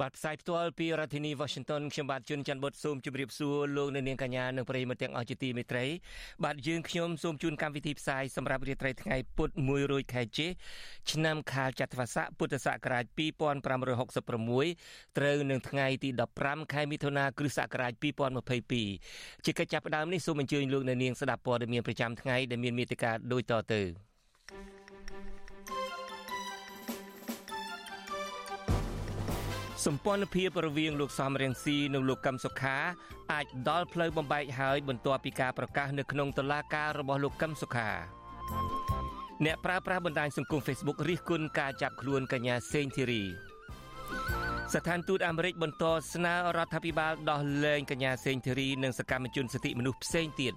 បាទផ្សាយផ្ទាល់ពីរដ្ឋធានី Washington ខ្ញុំបាទជួនច័ន្ទបុតសូមជម្រាបសួរលោកអ្នកនាងកញ្ញានិងប្រិយមិត្តទាំងអស់ជាទីមេត្រីបាទយើងខ្ញុំសូមជូនកម្មវិធីផ្សាយសម្រាប់រាត្រីថ្ងៃពុធ1រោចខែចេឆ្នាំខាលចត្វាស័កពុទ្ធសករាជ2566ត្រូវនឹងថ្ងៃទី15ខែមិថុនាគ្រិស្តសករាជ2022ជាកិច្ចចាប់ផ្ដើមនេះសូមអញ្ជើញលោកអ្នកនាងស្ដាប់ព័ត៌មានប្រចាំថ្ងៃដែលមានមេត្តាដូចតទៅ សម្ព័ន្ធភាពរវាងលោកសំរៀងស៊ីនិងលោកកឹមសុខា អាចដល់ផ្លូវបំបែកហើយបន្ទាប់ពីការប្រកាសនៅក្នុងតុលាការរបស់លោកកឹមសុខាអ្នកប្រើប្រាស់បណ្ដាញសង្គម Facebook រិះគន់ការចាប់ខ្លួនកញ្ញាសេងធីរីស្ថានទូតអាមេរិកបន្តស្នើរដ្ឋាភិបាលដោះលែងកញ្ញាសេងធីរីនិងសកម្មជនសិទ្ធិមនុស្សផ្សេងទៀត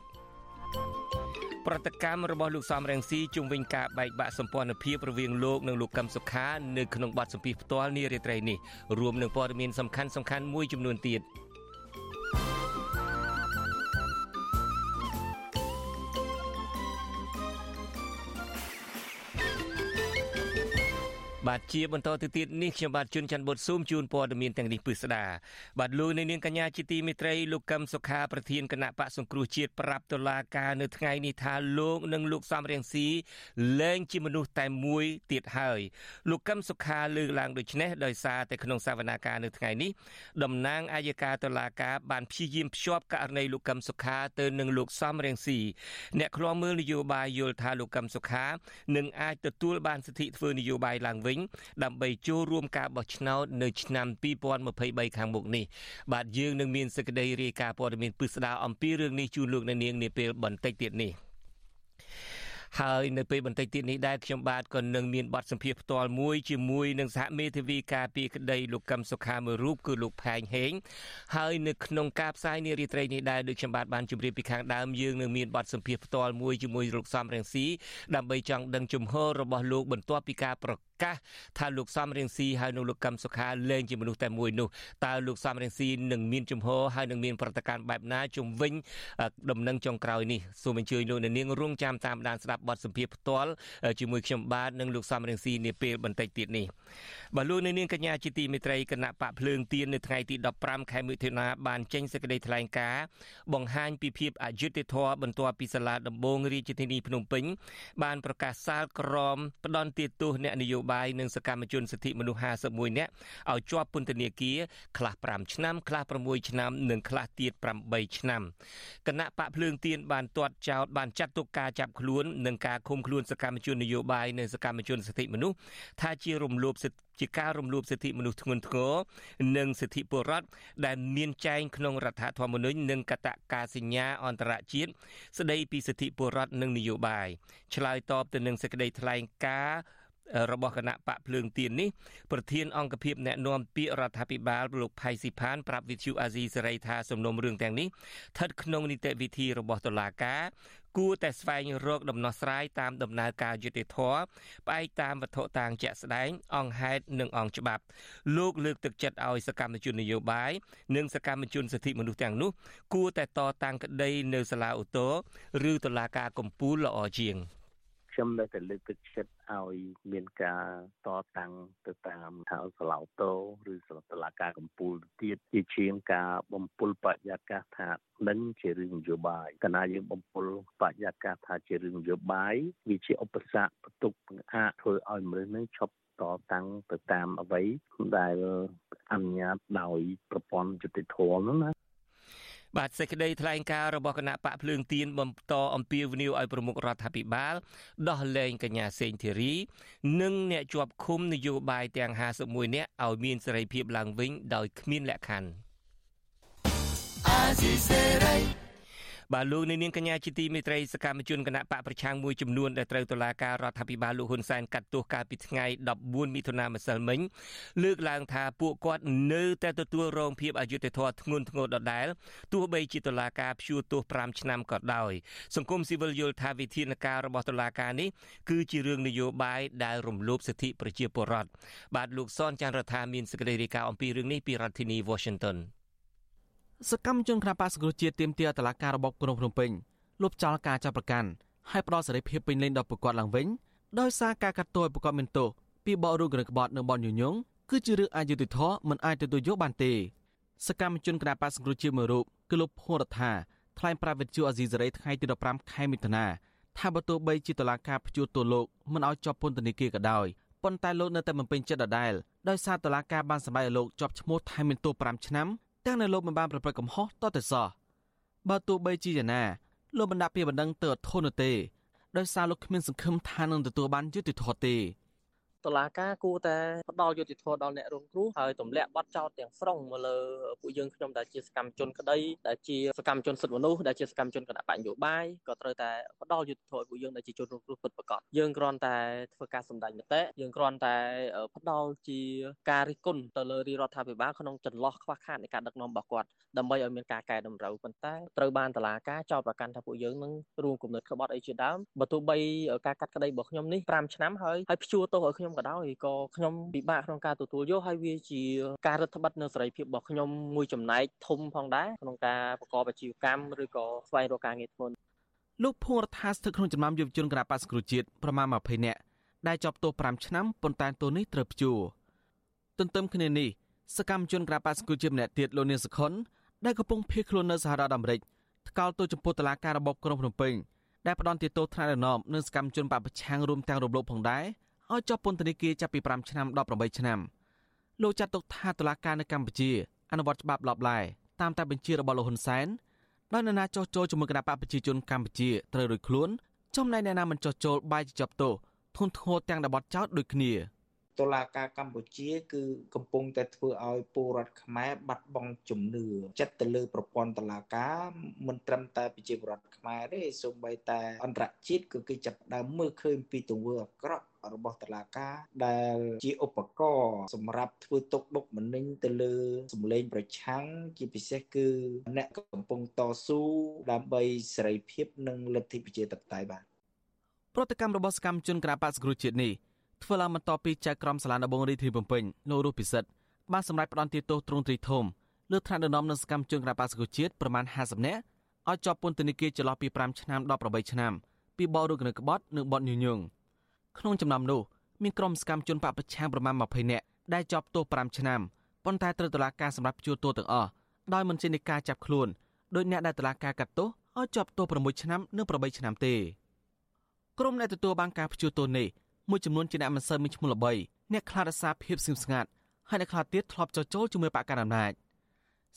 ប្រតិកម្មរបស់លោកសំរងស៊ីជុំវិញការបែកបាក់សម្ព័ន្ធភាពរវាងលោកនិងលោកកឹមសុខានៅក្នុងបទសម្ភាសន៍ផ្ទាល់នារាត្រីនេះរួមនឹងព័ត៌មានសំខាន់សំខាន់មួយចំនួនទៀត បាទជាបន្តទៅទៀតនេះខ្ញុំបាទជួនច័ន្ទបុតស៊ូមជូនព័ត៌មានទាំងនេះពិស្ដាបាទលោកនៅនាងកញ្ញាជាទីមេត្រីលោកកឹមសុខាប្រធានគណៈបកសង្គ្រោះជាតិប្រាប់តុលាការនៅថ្ងៃនេះថាលោកនិងលោកសំរៀងស៊ីលែងជាមនុស្សតែមួយទៀតហើយលោកកឹមសុខាលើកឡើងដូចនេះដោយសារតែក្នុងសវនាការនៅថ្ងៃនេះតំណាងអាយកាតុលាការបានព្យាយាមភ្ជាប់ករណីលោកកឹមសុខាទៅនឹងលោកសំរៀងស៊ីអ្នកខ្លាំមើលនយោបាយយល់ថាលោកកឹមសុខានឹងអាចទទួលបានសិទ្ធិធ្វើនយោបាយឡើងវិញវិញដើម្បីចូលរួមការបោះឆ្នោតនៅឆ្នាំ2023ខាងមុខនេះបាទយើងនឹងមានសេចក្តីរាយការណ៍ព័ត៌មានពិស្ដារអំពីរឿងនេះជូនលោកអ្នកនាងនាពេលបន្តិចទៀតនេះ ហើយនៅពេលបន្តិចទៀតនេះដែរខ្ញុំបាទក៏នឹងមានបទសម្ភាសផ្ទាល់មួយជាមួយនឹងសហមេធាវីការពីក្តីលោកកឹមសុខាមួយរូបគឺលោកផែងហេងហើយនៅក្នុងការផ្សាយនារីត្រីនេះដែរដូចខ្ញុំបាទបានជម្រាបពីខាងដើមយើងនឹងមានបទសម្ភាសផ្ទាល់មួយជាមួយលោកសំរងស៊ីដើម្បីចង់ដឹងជំហររបស់លោកបន្ទាប់ពីការប្រកាសថាលោកសំរៀងស៊ីហើយនិងលោកកឹមសុខាលែងជាមនុស្សតែមួយនោះតើលោកសំរៀងស៊ីនឹងមានជំហរហើយនឹងមានប្រតិកម្មបែបណាជំវិញដំណឹងចុងក្រោយនេះសូមអញ្ជើញលោកនាងរងចាំតាមដានស្ដាប់បទសម្ភាសផ្ទាល់ជាមួយខ្ញុំបាទនិងលោកសំរៀងស៊ីនាពេលបន្តិចទៀតនេះបាទលោកនាងកញ្ញាជាទីមេត្រីគណៈបកភ្លើងទៀននៅថ្ងៃទី15ខែមិថុនាបានចេញសេចក្តីថ្លែងការណ៍បង្ហាញពីភាពអយុត្តិធម៌បន្ទាប់ពីសាលាដំបងរាជធានីភ្នំពេញបានប្រកាសសាលក្រមផ្ដន់ទោសអ្នកនយោបាយបាយនិងសកម្មជនសិទ្ធិមនុស្ស51នាក់ឲ្យជាប់ពន្ធនាគារខ្លះ5ឆ្នាំខ្លះ6ឆ្នាំនិងខ្លះទៀត8ឆ្នាំគណៈបកភ្លើងទៀនបានទាត់ចោតបានចាត់ទុកការចាប់ខ្លួននិងការឃុំខ្លួនសកម្មជននយោបាយនិងសកម្មជនសិទ្ធិមនុស្សថាជារំលោភសិទ្ធិជាការរំលោភសិទ្ធិមនុស្សធ្ងន់ធ្ងរនិងសិទ្ធិពលរដ្ឋដែលមានចែងក្នុងរដ្ឋធម្មនុញ្ញនិងកតការសញ្ញាអន្តរជាតិស្តីពីសិទ្ធិពលរដ្ឋនិងនយោបាយឆ្លើយតបទៅនឹងសេចក្តីថ្លែងការណ៍ របស់គណៈបកភ្លើងទៀននេះប្រធានអង្គភិបអ្នកណែនាំពាក្យរដ្ឋាភិបាលលោកផៃស៊ីផានប្រាប់វិទ្យុអាស៊ីសេរីថាសំណុំរឿងទាំងនេះស្ថិតក្នុងនីតិវិធីរបស់តុលាការគួរតែស្វែងរកដំណោះស្រាយតាមដំណើរការយុត្តិធម៌ផ្អែកតាមវត្ថុតាងជាក់ស្ដែង អង្គហេតុនិងអង្គច្បាប់លោកលើកទឹកចិត្តឲ្យសកម្មជននយោបាយនិងសកម្មជនសិទ្ធិមនុស្សទាំងនោះ គួរតែតតាំងក្តីនៅសាលាឧទ្ធរឬតុលាការកំពូលល្អជាង។ ខ្ញុំនៅតែលើកទឹកចិត្តឲ្យមានការតតាំងទៅតាមហៅសាឡាវតូឬសាលាតឡាការកម្ពុជាទៀតជាជាងការបំពុលបរិយាកាសថានឹងជារឿងនយោបាយកណាយើងបំពុលបរិយាកាសថាជារឿងនយោបាយវាជាឧបសគ្គបន្ទុកអាចធ្វើឲ្យមនុស្សនឹងឈប់តតាំងទៅតាមអ្វីដែលអនុញ្ញាតដោយប្រព័ន្ធយុតិធម៌នោះណា បាទសេចក្តីថ្លែងការណ៍របស់គណៈបកភ្លើងទៀនបន្តអំពាវនាវឲ្យប្រមុខរដ្ឋាភិបាលដោះលែងកញ្ញាសេងធីរី និងអ្នកជាប់ឃុំនយោបាយទាំង51នាក់ឲ្យមានសេរីភាពឡើងវិញដោយគ្មានលក្ខខណ្ឌ បាទលោកនាងកញ្ញាជាទីមេត្រីសកម្មជនគណៈបកប្រឆាំងមួយចំនួនដែលត្រូវតុលាការរដ្ឋាភិបាលលោកហ៊ុនសែនកាត់ទោសកាលពីថ្ងៃ14មិថុនាម្សិលមិញលើកឡើងថាពួកគាត់នៅតែទទួលរងភាពអយុត្តិធម៌ធ្ងន់ធ្ងរដដែលទោះបីជាតុលាការព្យួរទោស5ឆ្នាំក៏ដោយសង្គមស៊ីវិលយល់ថាវិធានការរបស់តុលាការនេះគឺជារឿងនយោបាយដែលរំលោភសិទ្ធិប្រជាពលរដ្ឋបាទលោកសនចាន់រដ្ឋាមានសេចក្តីរាយការណ៍អំពីរឿងនេះពីរដ្ឋធានី Washington សកម្មជនគណបក្សសង្គ្រោះជាតិទាមទារតឡាការរបបក្រុងភ្នំពេញលុបចោលការចាប់ប្រកាន់ហើយផ្ដល់សេរីភាពពេញលេញដល់ប្រកបឡើងវិញដោយសារការកាត់ទោសប្រកបមានទោសពីបករូបក្របត់និងបនញុញងគឺជារឿងអយុត្តិធម៌មិនអាចទទួលយកបានទេសកម្មជនគណបក្សសង្គ្រោះជាតិមួយរូបគឺលោកភួររដ្ឋាថ្លែងប្រាប់វិទ្យុអាស៊ីសេរីថ្ងៃទី15ខែមិថុនាថាបើទោះបីជាតឡាការព្យួរទោសលោកមិនឲ្យជាប់ពន្ធនាគារក៏ដោយប៉ុន្តែលោកនៅតែមិនពេញចិត្តដដែលដោយសារតឡាការបានសម្រេចឲ្យលោកជាប់ឈ្មោះថែមមានទោស5ឆ្នាំ ទាំងនៅលោកមិនបានប្រព្រឹត្តកំហុសតទៅសោះបើទោះបីជាយ៉ាងណាលោកបណ្ដាក់ពីបណ្ដឹងទៅអត់ធន់នោះទេដោយសារលោកគ្មានសង្ឃឹមថានឹងទទួលបានយុត្តិធម៌ទេ តឡាការគួរតែផ្ដល់យុត្តិធម៌ដល់អ្នករងគ្រោះហើយទម្លាក់បទចោទទាំងស្រុងមកលើពួកយើងខ្ញុំដែលជាសកម្មជនក្តីដែលជាសកម្មជនសិទ្ធិមនុស្សដែលជាសកម្មជនគណៈបញ្ញោបាយក៏ត្រូវតែផ្ដល់យុត្តិធម៌ឲ្យពួកយើងដែលជាជនរងគ្រោះពិតប្រាកដយើងគ្រាន់តែធ្វើការសម្ដែងមតិយើងគ្រាន់តែផ្ដល់ជាការរិះគន់ទៅលើរាជរដ្ឋាភិបាលក្នុងចន្លោះខ្វះខាតនៃការដឹកនាំរបស់គាត់ដើម្បីឲ្យមានការកែតម្រូវប៉ុន្តែត្រូវបានតឡាការចោទប្រកាន់ថាពួកយើងនឹងរួមគំនិតក្បត់អីជាដើមបើទោះបីការកាត់ក្តីរបស់ខ្ញុំនេះ5ឆ្នាំហើយហើយព្យួរទោសឲ្យខ្ញុំក៏ដោយក៏ខ្ញុំពិបាកក្នុងការទទួលយកហើយវាជាការរឹតបន្តឹងនៅសេរីភាពរបស់ខ្ញុំមួយចំណែកធំផងដែរក្នុងការប្រកបអាជីវកម្មឬក៏ស្វែងរកការងារធ្វើលោកភួរថាស្ថិតក្នុងចំណោមយុវជនគណបក្សគ្រូជាតិប្រមាណ20នាក់ដែលជាប់ទោស5ឆ្នាំប៉ុន្តែទោសនេះត្រូវព្យួរទន្ទឹមគ្នានេះសកម្មជនក្រាបបាសគូជាម្នាក់ទៀតលោកនាងសខុនដែលកំពុងភៀសខ្លួននៅសហរដ្ឋអាមេរិកថ្កោលទោសចំពោះតឡាការរបបក្រុងភ្នំពេញដែលផ្ដន់ទោសថ្នាក់ដឹកនាំនិងសកម្មជនបពប្រឆាំងរួមទាំងរំលោភផងដែរ ឲ្យជាប់ពន្ធនាគារចាប់ពី5ឆ្នាំដល់8ឆ្នាំលោកចាត់ទុកថាតុលាការនៅកម្ពុជា អនុវត្តច្បាប់ឡបឡែតាមតែបញ្ជារបស់លោកហ៊ុនសែនដោយនរណាចោះចូលជាមួយគណៈបកប្រជាជនកម្ពុជាត្រូវរួចខ្លួនចំណែកអ្នកណាមិនចោះចូលបាយជាប់ទោសធនធ្ងរទាំងដបត់ចោតដូចគ្នា តុលាការកម្ពុជា គឺកំពុងតែធ្វើឲ្យពលរដ្ឋខ្មែរបាត់បង់ជំនឿចិត្តទៅលើប្រព័ន្ធតុលាការមិនត្រឹមតែប្រជាពលរដ្ឋខ្មែរទេសូម្បីតែអន្តរជាតិក៏គេចាប់ដើមមើលឃើញពីទង្វើអាក្រក់របស់តឡាការដែលជាឧបករណ៍សម្រាប់ធ្វើទុកបុកម្នេញទៅលើសម្លេងប្រឆាំងជាពិសេសគឺអ្នកកំពុងតស៊ូដើម្បីសេរីភាពនិងលទ្ធិប្រជាធិបតេយ្យបាទប្រតិកម្មរបស់សកម្មជនក្រាបសង្គ្រោះជាតិនេះ ធ្វើឡើងបន្ទាប់ពីចៅក្រមសាលាដំបងរាជធានីភ្នំពេញលោករស់ពិសិដ្ឋបានសម្រេចផ្តន្ទាទោសទ្រង់ទ្រីធំលើថ្នាក់ដឹកនាំនិងសកម្មជនក្រាបសង្គ្រោះជាតិប្រមាណ50នាក់ឲ្យជាប់ពន្ធនាគារចន្លោះពី5ឆ្នាំដល់8ឆ្នាំពីបទរូបគណិតក្បត់និងបទញុយញងក្នុងចំណោមនោះមានក្រុមសកម្មជនបពប្រឆាំងប្រមាណ20នាក់ដែលជាប់ទោស5ឆ្នាំប៉ុន្តែត្រូវតុលាការសម្រាប់ជួទោសទាំងអស់ដោយមិនចេញនៃការចាប់ខ្លួនដោយអ្នកដែលតុលាការកាត់ទោសឲ្យជាប់ទោស6ឆ្នាំនិង8ឆ្នាំទេក្រុមអ្នកទទួលបានការព្យួរទោសនេះ មួយចំនួនជាអ្នកមិនសូវមានឈ្មោះល្បីអ្នកខ្លាចរសារភាពស្ងៀមស្ងាត់ហើយអ្នកខ្លះទៀតធ្លាប់ចោចចូលជាមួយបកកណ្ដាលអំណាច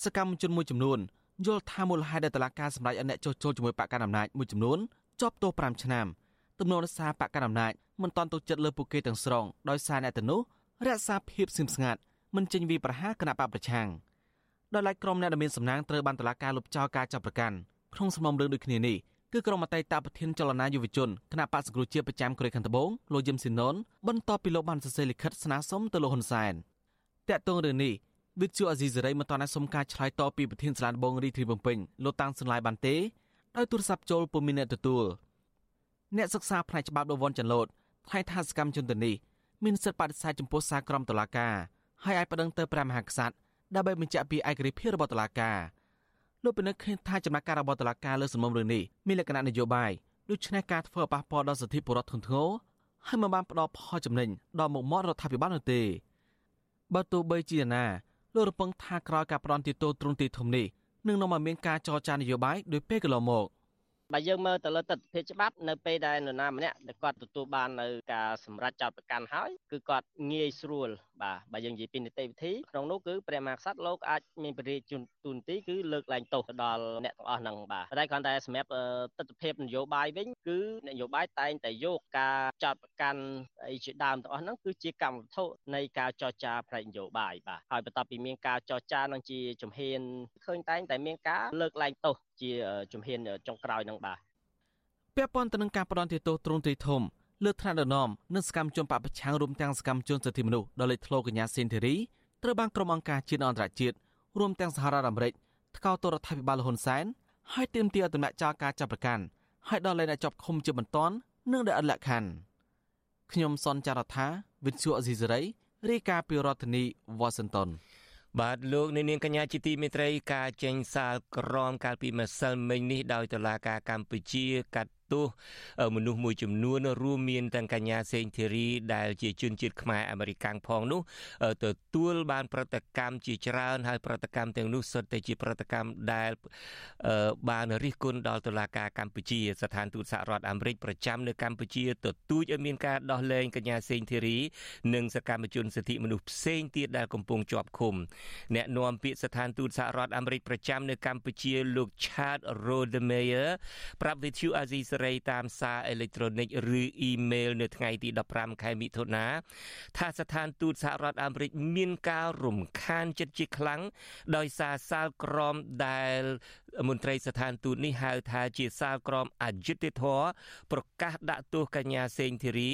សកម្មជនមួយចំនួនយល់ថាមូលហេតុដែលតុលាការសម្រេចឲ្យអ្នកចោចចូលជាមួយបកកណ្ដាលអំណាចមួយចំនួនជាប់ទោស5ឆ្នាំទំនោររសាបកកណ្ដាលអំណាចមិនតន់ទុកចិត្តលើពួកគេទាំងស្រុងដោយសារអ្នកទាំងនោះរក្សាភាពស្ងៀមស្ងាត់មិនចេញវិប្រហារគណៈបកប្រឆាំងដោយឡែកក្រុមអ្នកដែលមានសំណាងត្រូវបានតុលាការលុបចោលការចាប់ប្រកាន់ក្នុងសំណុំរឿងដូចគ្នានេះ គឺក្រុមអតីតប្រធានចលនាយុវជនគណៈបកសង្គ្រោះជាតិប្រចាំកូរ៉េខាងត្បូងលោកយឹមស៊ីណុនបន្ទាប់ពីលោកបានសរសេរលិខិតស្នើសុំទៅលោកហ៊ុនសែនតាក់ទងរឿងនេះវិទ្យុអាស៊ីសេរីមិនទាន់សុំការឆ្លើយតបពីប្រធានសាលាដំបងរាជធានីភ្នំពេញលោកតាំងសន្លាយបានទេដោយទូរស័ព្ទចូលពុំមានអ្នកទទួលអ្នកសិក្សាផ្នែកច្បាប់លោកវ៉ុនចាន់ឡូតថ្លែងថាសកម្មជនទៅនេះមានសិទ្ធិបដិសេធចំពោះសារក្រមតុលាការហើយអាចប្តឹងទៅព្រះមហាក្សត្រដើម្បីបញ្ជាក់ពីឯករាជ្យភាពរបស់តុលាការ លោកពិនិត្យឃើញថាចំណាក់ការរបស់តុលាការលើសំណុំរឿងនេះមានលក្ខណៈនយោបាយដូច្នេះការធ្វើប៉ះពាល់ដល់សិទ្ធិពលរដ្ឋធ្ងន់ធ្ងរហើយមិនបានផ្ដល់ផលចំណេញដល់មុខមាត់រដ្ឋាភិបាលនោះទេបើទោះបីជាណាលោករំពឹងថាក្រោយការផ្ដន់ទីតូទ្រង់ទីធំនេះនឹងនាំឲ្យមានការចរចានយោបាយដោយពេលកន្លងមក បើយើងមើលទៅលើទស្សនវិជ្ជាច្បាប់នៅពេលដែលនរណាម្នាក់ដែលគាត់ទទួលបាននៅការសម្រេចចោតប្រកាន់ហើយគឺគាត់ងាយស្រួលបាទបើយើងនិយាយពីនីតិវិធីក្នុងនោះគឺព្រះមហាក្សត្រលោកអាចមានព្រះរាជទូនទីគឺលើកលែងទោសដល់អ្នកទាំងអស់ហ្នឹងបាទតែគ្រាន់តែសម្រាប់ទស្សនវិជ្ជានយោបាយវិញគឺនយោបាយតែងតែយកការចាត់ប្រកាន់អីជាដើមទាំងអស់ហ្នឹងគឺជាកម្មវត្ថុនៃការចរចាផ្នែកនយោបាយបាទហើយបន្ទាប់ពីមានការចរចានឹងជាជំហានឃើញតែងតែមានការលើកលែងទោស ជាជំហានចុងក្រោយហ្នឹងបាទពាក់ព័ន្ធទៅនឹងការផ្ដន់ទោសទ្រង់ទ្រីធំលើថ្នាក់ដឹកនាំនិងសកម្មជនបពប្រឆាំងរួមទាំងសកម្មជនសិទ្ធិមនុស្សដល់លេចធ្លោកញ្ញាសេនធីរីត្រូវបានក្រុមអង្គការជាតិអន្តរជាតិរួមទាំងសហរដ្ឋអាមេរិកថ្កោលទោសរដ្ឋាភិបាលលហ៊ុនសែនហើយទាមទារឲ្យទម្លាក់ចោលការចាប់ប្រកាន់ហើយដល់លែងអ្នកជាប់ឃុំជាបន្ទាន់និងដែលអត់លក្ខខណ្ឌខ្ញុំសនចាររថាវិទ្យុអេស៊ីសេរីរាយការណ៍ពីរដ្ឋធានីវ៉ាស៊ីនតោន បាទលោកនាងកញ្ញាជាទីមេត្រីការចេញសាលក្រមកាលពីម្សិលមិញនេះដោយតុលាការកម្ពុជាកាត់ ទោសមនុស្សមួយចំនួនរួមមានទាំងកញ្ញាសេងធីរីដែលជាជនជាតិខ្មែរអាមេរិកាំងផងនោះទទួលបានប្រតិកម្មជាច្រើនហើយប្រតិកម្មទាំងនោះសុទ្ធតែជាប្រតិកម្មដែលបានរិះគន់ដល់តុលាការកម្ពុជាស្ថានទូតសហរដ្ឋអាមេរិកប្រចាំនៅកម្ពុជាទទូចឲ្យមានការដោះលែងកញ្ញាសេងធីរីនិងសកម្មជនសិទ្ធិមនុស្សផ្សេងទៀតដែលកំពុងជាប់ឃុំអ្នកនាំពាក្យស្ថានទូតសហរដ្ឋអាមេរិកប្រចាំនៅកម្ពុជាលោក Chad Rodemeyer ប្រាប់វិទ្យុអាស៊ីសេរីតាមសារអេឡិចត្រូនិកឬអ៊ីមែលនៅថ្ងៃទី15ខែមិថុនាថាស្ថានទូតសហរដ្ឋអាមេរិកមានការរំខានចិត្តជាខ្លាំងដោយសារសាលក្រមដែលមន្ត្រីស្ថានទូតនេះហៅថាជាសាលក្រមអយុត្តិធម៌ប្រកាសដាក់ទោសកញ្ញាសេងធីរី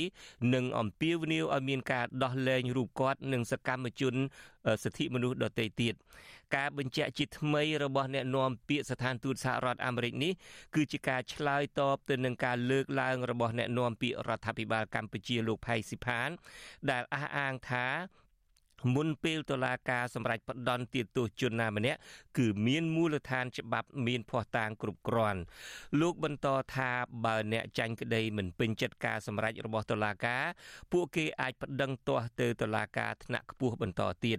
និងអំពាវនាវឲ្យមានការដោះលែងរូបគាត់និងសកម្មជនសិទ្ធិមនុស្សដទៃទៀត ការបញ្ជាក់ជាថ្មីរបស់អ្នកនាំពាក្យស្ថានទូតសហរដ្ឋអាមេរិកនេះគឺជាការឆ្លើយតបទៅនឹងការលើកឡើងរបស់អ្នកនាំពាក្យរដ្ឋាភិបាលកម្ពុជាលោកផៃស៊ីផាន ដែលអះអាងថា មុនពេលតុលាការសម្រេចផ្តន្ទាទោសជនណាម្នាក់គឺមានមូលដ្ឋានច្បាប់មានភ័ស្តុតាងគ្រប់គ្រាន់លោកបន្តថាបើអ្នកចាញ់ក្តីមិនពេញចិត្តការសម្រេចរបស់តុលាការពួកគេអាចប្តឹងទាស់ទៅតុលាការថ្នាក់ខ្ពស់បន្តទៀត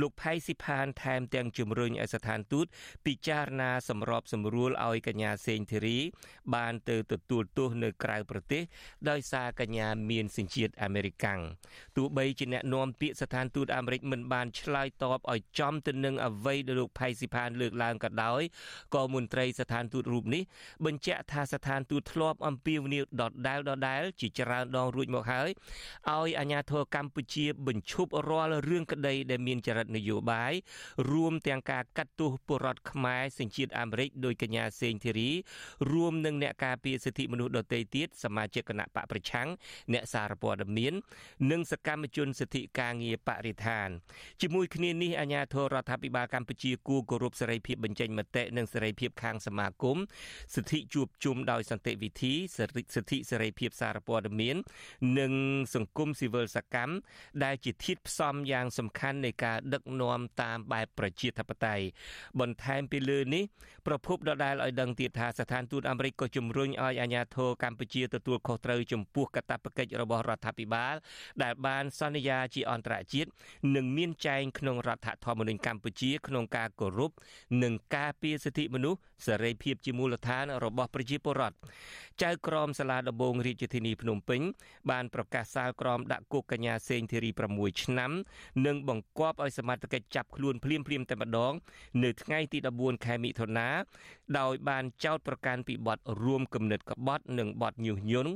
លោកផៃស៊ីផានថែមទាំងជំរុញឲ្យស្ថានទូតពិចារណាសម្របសម្រួលឲ្យកញ្ញាសេងធីរី បានទៅទទួលទោសនៅក្រៅប្រទេសដោយសារកញ្ញាមានសញ្ជាតិអាមេរិកាំងទោះបីជាអ្នកនាំពាក្យស្ថានទូតអាមេរិកមិនបានឆ្លើយតបឲ្យចំទៅនឹងអ្វីដែលលោកផៃស៊ីផានលើកឡើងក៏ដោយក៏មន្ត្រីស្ថានទូតរូបនេះបញ្ជាក់ថាស្ថានទូតធ្លាប់អំពាវនាវដដែលដដែលជាច្រើនដងរួចមកហើយឲ្យអាជ្ញាធរកម្ពុជាបញ្ឈប់រាល់រឿងក្តីដែលមានចរិតនយោបាយរួមទាំងការកាត់ទោសពលរដ្ឋខ្មែរសញ្ជាតិអាមេរិកដោយកញ្ញាសេងធីរីរួមនឹងអ្នកការពារសិទ្ធិមនុស្សដទៃទៀតសមាជិកគណៈបកប្រឆាំងអ្នកសារព័ត៌មាន និងសកម្មជនសិទ្ធិការងារបរិស្ថានជាមួយគ្នានេះអាជ្ញាធររដ្ឋាភិបាលកម្ពុជាគួរគោរពសេរីភាពបញ្ចេញមតិនិងសេរីភាពខាងសមាគមសិទ្ធិជួបជុំដោយសន្តិវិធីសិទ្ធិសេរីភាពសារព័ត៌មាន និងសង្គមស៊ីវិលសកម្មដែលជាធាតុផ្សំយ៉ាងសំខាន់នៃការដឹកនាំតាមបែបប្រជាធិបតេយ្យបន្ថែមពីលើនេះប្រពន្ធដដែលឲ្យដឹងទៀតថាស្ថានទូតអាមេរិកក៏ជំរុញឲ្យអាជ្ញាធរកម្ពុជាទទួលខុសត្រូវចំពោះកាតព្វកិច្ចរបស់រដ្ឋាភិបាល ដែលបានសន្យាជាអន្តរជាតិនិងមានចែងក្នុងរដ្ឋធម្មនុញ្ញកម្ពុជា ក្នុងការគោរពនិងការពារសិទ្ធិមនុស្សសេរីភាពជាមូលដ្ឋានរបស់ប្រជាពលរដ្ឋចៅក្រមសាលាដំបងរាជធានីភ្នំពេញបានប្រកាសសាលក្រមដាក់គុកកញ្ញាសេងធីរី6ឆ្នាំនិងបង្គាប់ឲ្យសមត្ថកិច្ចចាប់ខ្លួនភ្លាមៗតែម្ដង នៅថ្ងៃទី14ខែមិថុនាដោយបានចោទប្រកាន់ពីបទរួមគំនិតក្បត់ និងបទញុះញង់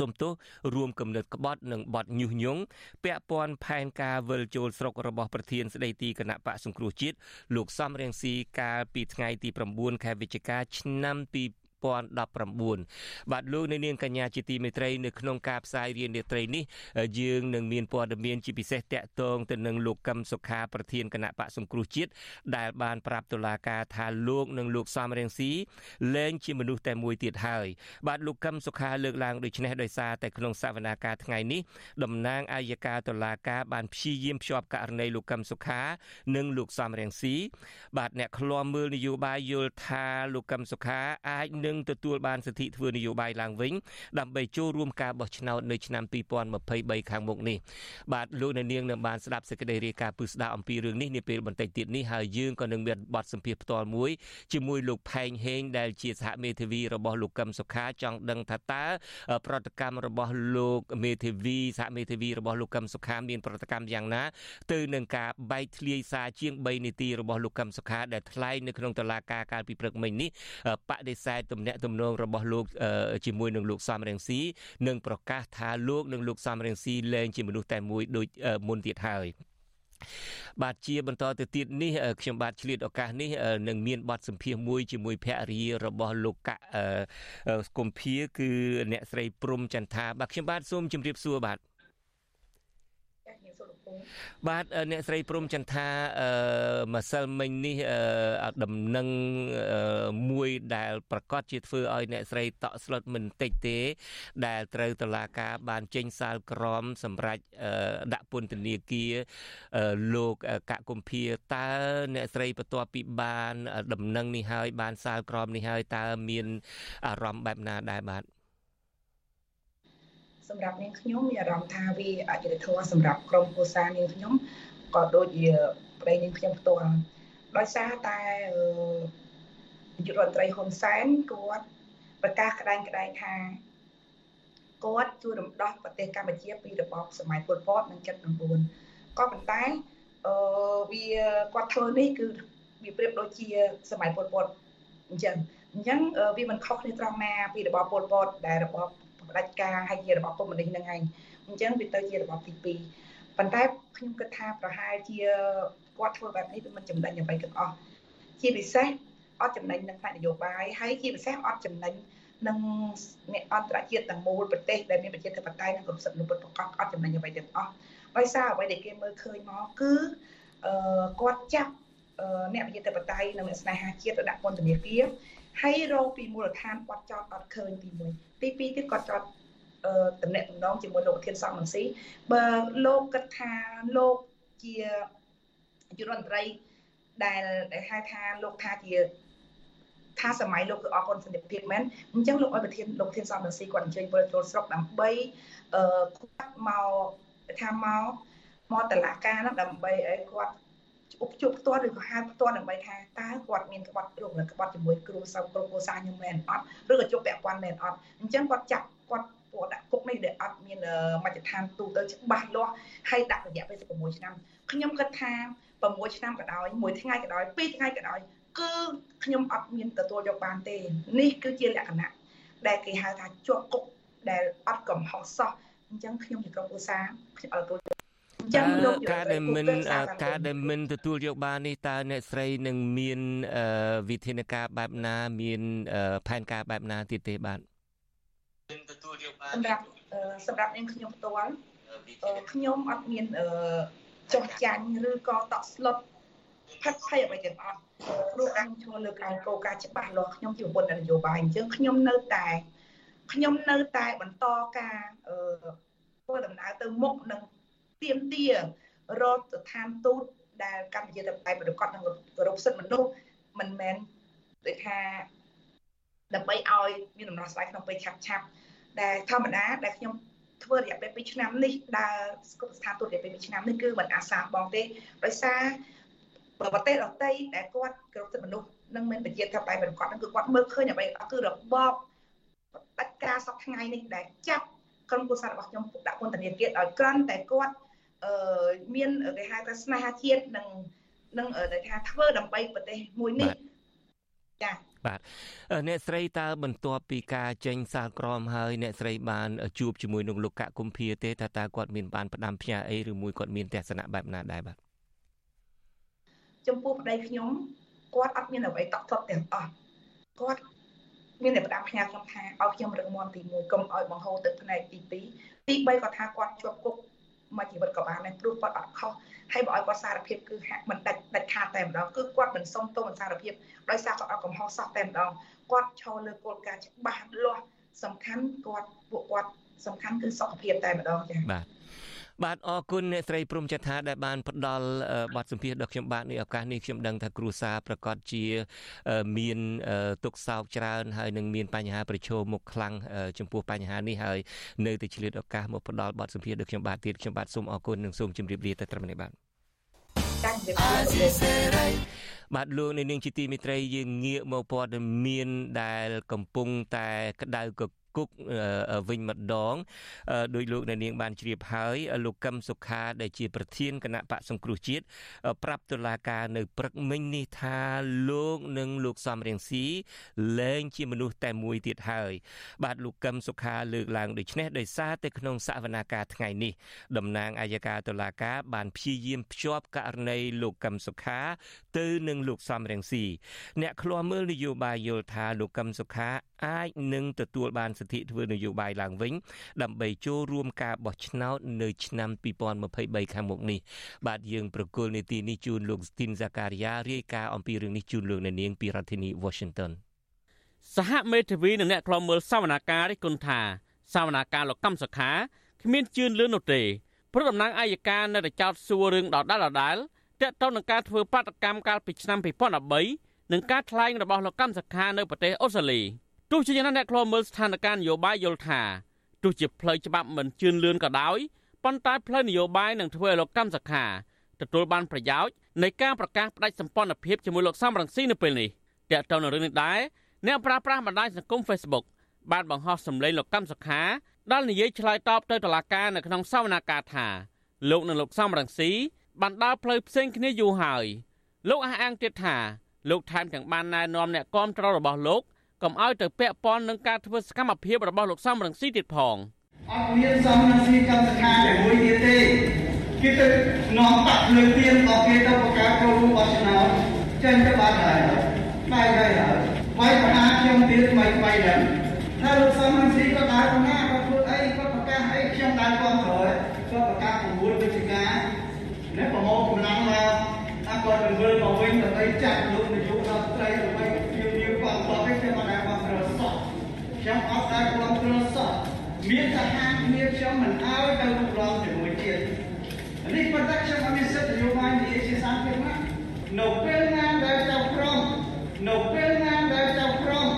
សំទោសរួមគំនិតក្បត់និងបទញុះញង់ពាក់ព័ន្ធផែនការវិលចូលស្រុករបស់ប្រធានស្ដីទីគណៈបកសង្គ្រោះជាតិលោកសំរៀងស៊ីកាលពីថ្ងៃទី9ខែវិច្ឆិកាឆ្នាំ2 2019បាទលោកនៅនាងកញ្ញាជាទីមេត្រីនៅក្នុងការផ្សាយរៀនរាត្រីនេះយើងនឹងមានព័ត៌មានជាពិសេសតាក់ទងទៅនឹងលោកកឹមសុខាប្រធានគណៈបកសង្គ្រោះជាតិដែលបានប្រាប់តុលាការថាលោកនិងលោកសំរៀងស៊ីលែងជាមនុស្សតែមួយទៀតហើយបាទលោកកឹមសុខាលើកឡើងដូចនេះដោយសារតែក្នុងសវនាការថ្ងៃនេះតំណាងអាយកាតុលាការបានព្យាយាមភ្ជាប់ករណីលោកកឹមសុខា និងលោកសំរៀងស៊ីបាទអ្នកឃ្លាំមើលនយោបាយយល់ថាលោកកឹមសុខាអាចនឹងនឹងទទួលបានសិទ្ធិធ្វើនយោបាយឡើងវិញដើម្បីចូលរួមការបោះឆ្នោតនៅឆ្នាំ2023ខាងមុខនេះបាទលោកអ្នកនាងនឹងបានស្ដាប់សេចក្តីរាយការណ៍ពឹស្ដារអំពីរឿងនេះនាពេលបន្តិចទៀតនេះហើយយើងក៏នឹងមានបទសម្ភាសផ្ទាល់មួយជាមួយលោកផែងហេងដែលជាសហមេធាវីរបស់លោកកឹមសុខាចង់ដឹងថាតើប្រតិកម្មរបស់លោកមេធាវីសហមេធាវីរបស់លោកកឹមសុខាមានប្រតិកម្មយ៉ាងណាទៅនឹងការបែកធ្លាយសារជាង3នាទីរបស់លោកកឹមសុខាដែលថ្លែងនៅក្នុងតុលាការកាលពីព្រឹកមិញនេះបដិសេធទំនាក់ទំនងរបស់លោកជាមួយនឹងលោកសំរងស៊ីនិងប្រកាសថាលោកនិងលោកសំរងស៊ីលែងជាមនុស្សតែមួយដូចមុនទៀតហើយបាទជាបន្តទៅទៀតនេះខ្ញុំបាទឆ្លៀតឱកាសនេះនឹងមានបទសម្ភាសមួយជាមួយភរិយារបស់លោកកកុម្ភាគឺអ្នកស្រីព្រំចន្ទថាបាទខ្ញុំបាទសូមជម្រាបសួរបាទ បាទអ្នកស្រីព្រំចន្ទថាម្សិលមិញនេះដំណឹងមួយដែលប្រកាសជាធ្វើឲ្យអ្នកស្រីតក់ស្លុតមិនតិចទេ ដែលត្រូវតឡាការបានចេញសាលក្រម សម្រាប់ដាក់ពន្ធនាគារលោកកកុម្ភាតើអ្នកស្រីបន្ទាប់ពីបាន ដំណឹងនេះហើយបានសាលក្រមនេះហើយតើមានអារម្មណ៍បែបណាដែរបាទ សម្រាប់នាងខ្ញុំមានអារម្មណ៍ថាវាអយុត្តិធម៌សម្រាប់ក្រុមគ្រួសារនាងខ្ញុំក៏ដូចជាប្តីនាងខ្ញុំផ្ទាល់ដោយសារតែនាយករដ្ឋមន្ត្រីហ៊ុនសែនគាត់ប្រកាសក្តែងក្តែងថាគាត់ជួយរំដោះប្រទេសកម្ពុជាពីរបបសម័យប៉ុលពតនិង79ក៏ប៉ុន្តែអឺវាគាត់ធ្វើនេះគឺវាប្រៀបដូចជាសម័យប៉ុលពតអញ្ចឹងអញ្ចឹងវាមិនខុសគ្នាត្រង់ណាពីរបបប៉ុលពតដែលរបប ផ្ដាច់ការហើយជារបបកុម្មុយនីសនឹងឯងអញ្ចឹងវាទៅជារបបទី2ប៉ុន្តែខ្ញុំគិតថាប្រហែលជាគាត់ធ្វើបែបនេះវាមិនចំណេញអ្វីទាំងអស់ជាពិសេសអត់ចំណេញនឹងផ្នែកនយោបាយហើយជាពិសេសអត់ចំណេញនឹងអ្នកអន្តរជាតិទាំងមូលប្រទេសដែលមានប្រជាធិបតេយ្យនិងគ្រប់សិទ្ធិមនុស្សប្រកបអត់ចំណេញអ្វីទាំងអស់ដោយសារអ្វីដែលគេមើលឃើញមកគឺអឺគាត់ចាប់អ្នកប្រជាធិបតេយ្យនិងអ្នកស្នេហាជាតិទៅដាក់ពន្ធនាគារ ហើយរកពីមូលដ្ឋានគាត់ចោតអត់ឃើញទី1ទី2ទៀតគាត់ចោតអឺតំណែងតំណងជាមួយលោកធានសំរងស៊ីបើលោកគិតថាលោកជាយុរដ្ឋមន្ត្រីដែលដែលហៅថាលោកថាជាថាសម័យលោកគឺអរគុណសន្តិភាពមែនអញ្ចឹងលោកឲ្យប្រធានលោកធានសំរងស៊ីគាត់អញ្ជើញពលចូលស្រុកដើម្បីអឺគាត់មកថាមកមកតឡាការហ្នឹងដើម្បីឲ្យគាត់ ឧបជួបផ្ទាល់ឬក៏ហៅផ្ទាល់ដើម្បីថាតើគាត់មានក្បត់រោគឬក្បត់ជាមួយគ្រូសៅគ្រូគ្រួសារខ្ញុំមែនអត់ឬក៏ជប់ពាក់ព័ន្ធមែនអត់អញ្ចឹងគាត់ចាប់គាត់ពួកដាក់គុកនេះដែលអត់មានមជ្ឈដ្ឋានទូទៅច្បាស់លាស់ហើយដាក់រយៈពេល16ឆ្នាំខ្ញុំគិតថា6ឆ្នាំក៏ដោយមួយថ្ងៃក៏ដោយ2ថ្ងៃក៏ដោយគឺខ្ញុំអត់មានទទួលយកបានទេនេះគឺជាលក្ខណៈដែលគេហៅថាជាប់គុកដែលអត់កំហុសសោះអញ្ចឹងខ្ញុំជាក្រុមឧស្សាហ៍ខ្ញុំអត់ទទួល ចឹងលោកការដែលមិនការដែលមិនទទួលយកបាននេះតើអ្នកស្រីនឹងមានវិធានការបែបណាមានផែនការបែបណាទៀតទេបាទទទួលយកបានសម្រាប់សម្រាប់នាងខ្ញុំផ្ទាល់ខ្ញុំអត់មានចោះចាញ់ឬក៏តក់ស្លុតផិតភ័យអ្វីទាំងអស់ព្រោះខ្ញុំឈ្មោះលើកឡើងគោលការណ៍ច្បាស់លាស់ខ្ញុំជាប្រពន្ធនយោបាយអញ្ចឹងខ្ញុំនៅតែខ្ញុំនៅតែបន្តការធ្វើដំណើរទៅមុខនឹង ទៀមទារកស្ថានទូតដែលកម្ពុជាទៅតែប្រកបនឹងគោរពសិទ្ធិមនុស្សមិនមែនដូចថាដើម្បីឲ្យមានដំណោះស្រាយក្នុងពេលឆាប់ឆាប់ដែលធម្មតាដែលខ្ញុំធ្វើរយៈពេល2ឆ្នាំនេះដើរស្គប់ស្ថានទូតរយៈពេល2ឆ្នាំនេះគឺមិនអាសាបងទេដោយសារប្រទេសដទៃដែលគាត់គោរពសិទ្ធិមនុស្សនឹងមានប្រជាធិបតេយ្យប្រកបនឹងគឺគាត់មើលឃើញអ្វីគឺរបបដាច់ការសពថ្ងៃនេះដែលចាប់ក្រុមគូសាររបស់ខ្ញុំដាក់ពន្ធនាគារឲ្យក្រាន់តែគាត់អឺ មានគេហៅថាស្នេហាជាតិនិងនឹងគេថាធ្វើដើម្បីប្រទេសមួយនេះចាបាទអ្នកស្រីតើបន្ទាប់ពីការចេញសាលក្រមហើយអ្នកស្រីបានជួបជាមួយនឹងលោកកកុម្ភាទេថាតើគាត់មានបានផ្ដាំផ្ញើអីឬមួយគាត់មានទស្សនៈបែបណាដែរបាទចំពោះប្តីខ្ញុំគាត់អត់មានអ្វីតក់ទត់ទាំងអស់គាត់មានតែផ្ដាំផ្ញើខ្ញុំថាឲ្យខ្ញុំរឹងមាំទី1កុំឲ្យបង្ហូរទឹកផ្នែកទី2ទី3គាត់ថាគាត់ជាប់គុក មួយជីវិតក៏បានដែរព្រោះគាត់អត់ខុសហើយបើឲ្យគាត់សារភាពគឺហាក់មិនដាច់ដាច់ខាតតែម្ដងគឺគាត់មិនសុំទោសមិនសារភាពដោយសារគាត់អត់កំហុសសោះតែម្ដងគាត់ឈរលើគោលការណ៍ច្បាស់លាស់សំខាន់គាត់ពួកគាត់សំខាន់គឺសុខភាពតែម្ដងចា៎បាទ បាទអរគុណអ្នកស្រីព្រំចថាដែលបានផ្ដល់បទសម្ភាសន៍ដល់ខ្ញុំបាទនេះឱកាសនេះខ្ញុំដឹងថាគ្រួសារប្រកាសជាមានទុកសោកច្រើនហើយនឹងមានបញ្ហាប្រឈមមុខខ្លាំងចំពោះបញ្ហានេះហើយនៅតែឆ្លៀតឱកាសមកផ្ដល់បទសម្ភាសន៍ដល់ខ្ញុំបាទទៀតខ្ញុំបាទសូមអរគុណនិងសូមជម្រាបលាតែត្រឹមនេះបាទបាទលោកនៅនាងជាទីមិត្តរីយើងងាកមកព័ត៌មានដែលកំពុងតែក្តៅក គុកវិញម្ដងដោយលោកអ្នកនាងបានជ្រាបហើយលោកកឹមសុខាដែលជាប្រធានគណៈបកសង្គ្រោះជាតិប្រាប់តុលាការនៅព្រឹកមិញនេះថាលោកនិងលោកសំរៀងស៊ីលែងជាមនុស្សតែមួយទៀតហើយ បាទលោកកឹមសុខាលើកឡើងដូចនេះដោយសារតែក្នុងសវនាការថ្ងៃនេះតំណាងអัยការតុលាការបានព្យាយាមភ្ជាប់ករណីលោកកឹមសុខា ទៅនឹងលោកសំរៀងស៊ីអ្នកឃ្លាំមើលនយោបាយយល់ថាលោកកឹមសុខាអាចនឹងទទួលបានសិទ្ធិធ្វើនយោបាយឡើងវិញដើម្បីចូលរួមការបោះឆ្នោតនៅឆ្នាំ2023ខាងមុខនេះបាទយើងប្រកុលនីតិនេះជូនលោកស្ទីនហ្សាការីយ៉ារាយការណ៍អំពីរឿងនេះជូនលោកអ្នកនាងពីរដ្ឋធានី Washington សហមេធាវីនិងអ្នកខ្លំមើលសវនាការរិះគន់ថាសវនាការលោកកម្មសខាគ្មានជឿនលឿននោះទេព្រោះតំណាងអัยការនៅតែចោទសួររឿងដដាលដដាលទាក់ទងនឹងការធ្វើបាតកម្មកាលពីឆ្នាំ2013និងការថ្លែងរបស់លោកកម្មសខានៅប្រទេសអូស្ត្រាលី ទោះជាយ៉ាងណាអ្នកខ្លោមើលស្ថានភាពនយោបាយយល់ថាទោះជាផ្លូវច្បាប់មិនជឿនលឿនក៏ដោយប៉ុន្តែផ្លូវនយោបាយនឹងធ្វើឲ្យលោកកម្មសខាទទួលបានប្រយោជន៍នៃការប្រកាសផ្ដាច់សម្ព័ន្ធភាពជាមួយលោកសំរងស៊ីនៅពេលនេះតើតើនៅរឿងនេះដែរអ្នកប្រាស្រ័យបណ្ដាញសង្គម Facebook បានបង្ហោះសម្លេងលោកកម្មសខាដែលនិយាយឆ្លើយតបទៅតុលាការនៅក្នុងសវនាការថាលោកនិងលោកសំរងស៊ីបានដើរផ្លូវផ្សេងគ្នាយូរហើយលោកអះអាងទៀតថាលោកថែមទាំងបានណែនាំអ្នកគាំទ្ររបស់លោក កុំឲ្យទៅពាក់ព័ន្ធនឹងការធ្វើសកម្មភាពរបស់លោកសំរងស៊ីទៀតផងអត់មានសំរងស៊ីកម្មសខាតែមួយទៀតទេគេទៅនាំបាក់លើទៀនរបស់គេទៅបង្កើតចូលរួមបោះឆ្នោតចេញទៅបាត់ហើយបែរហើយហើយវាយប្រហារខ្ញុំទៀតថ្មីថ្មីហ្នឹងថាលោកសំរងស៊ីក៏ដើរទៅណាក៏ធ្វើអីក៏ប្រកាសអីខ្ញុំដើរគ្រប់គ្រងក៏ប្រកាស9វិច្ឆិកានេះប្រមូលកម្លាំងមកថាគាត់នឹងវិលមកវិញដើម្បីចាត់លោកនាយករដ្ឋមន្ត្រីដើម្បី ខ្ញុំអត់ដែរគ្រប់គ្រងសោះមានតែហាងគ្នាខ្ញុំមិនអើទៅរុករងជាមួយទៀតនេះប៉ុន្តែខ្ញុំអត់មានសិទ្ធិនយោបាយនិយាយជាសាធារណៈនៅពេលណាដែលចៅក្រមនៅពេលណាដែលចៅក្រម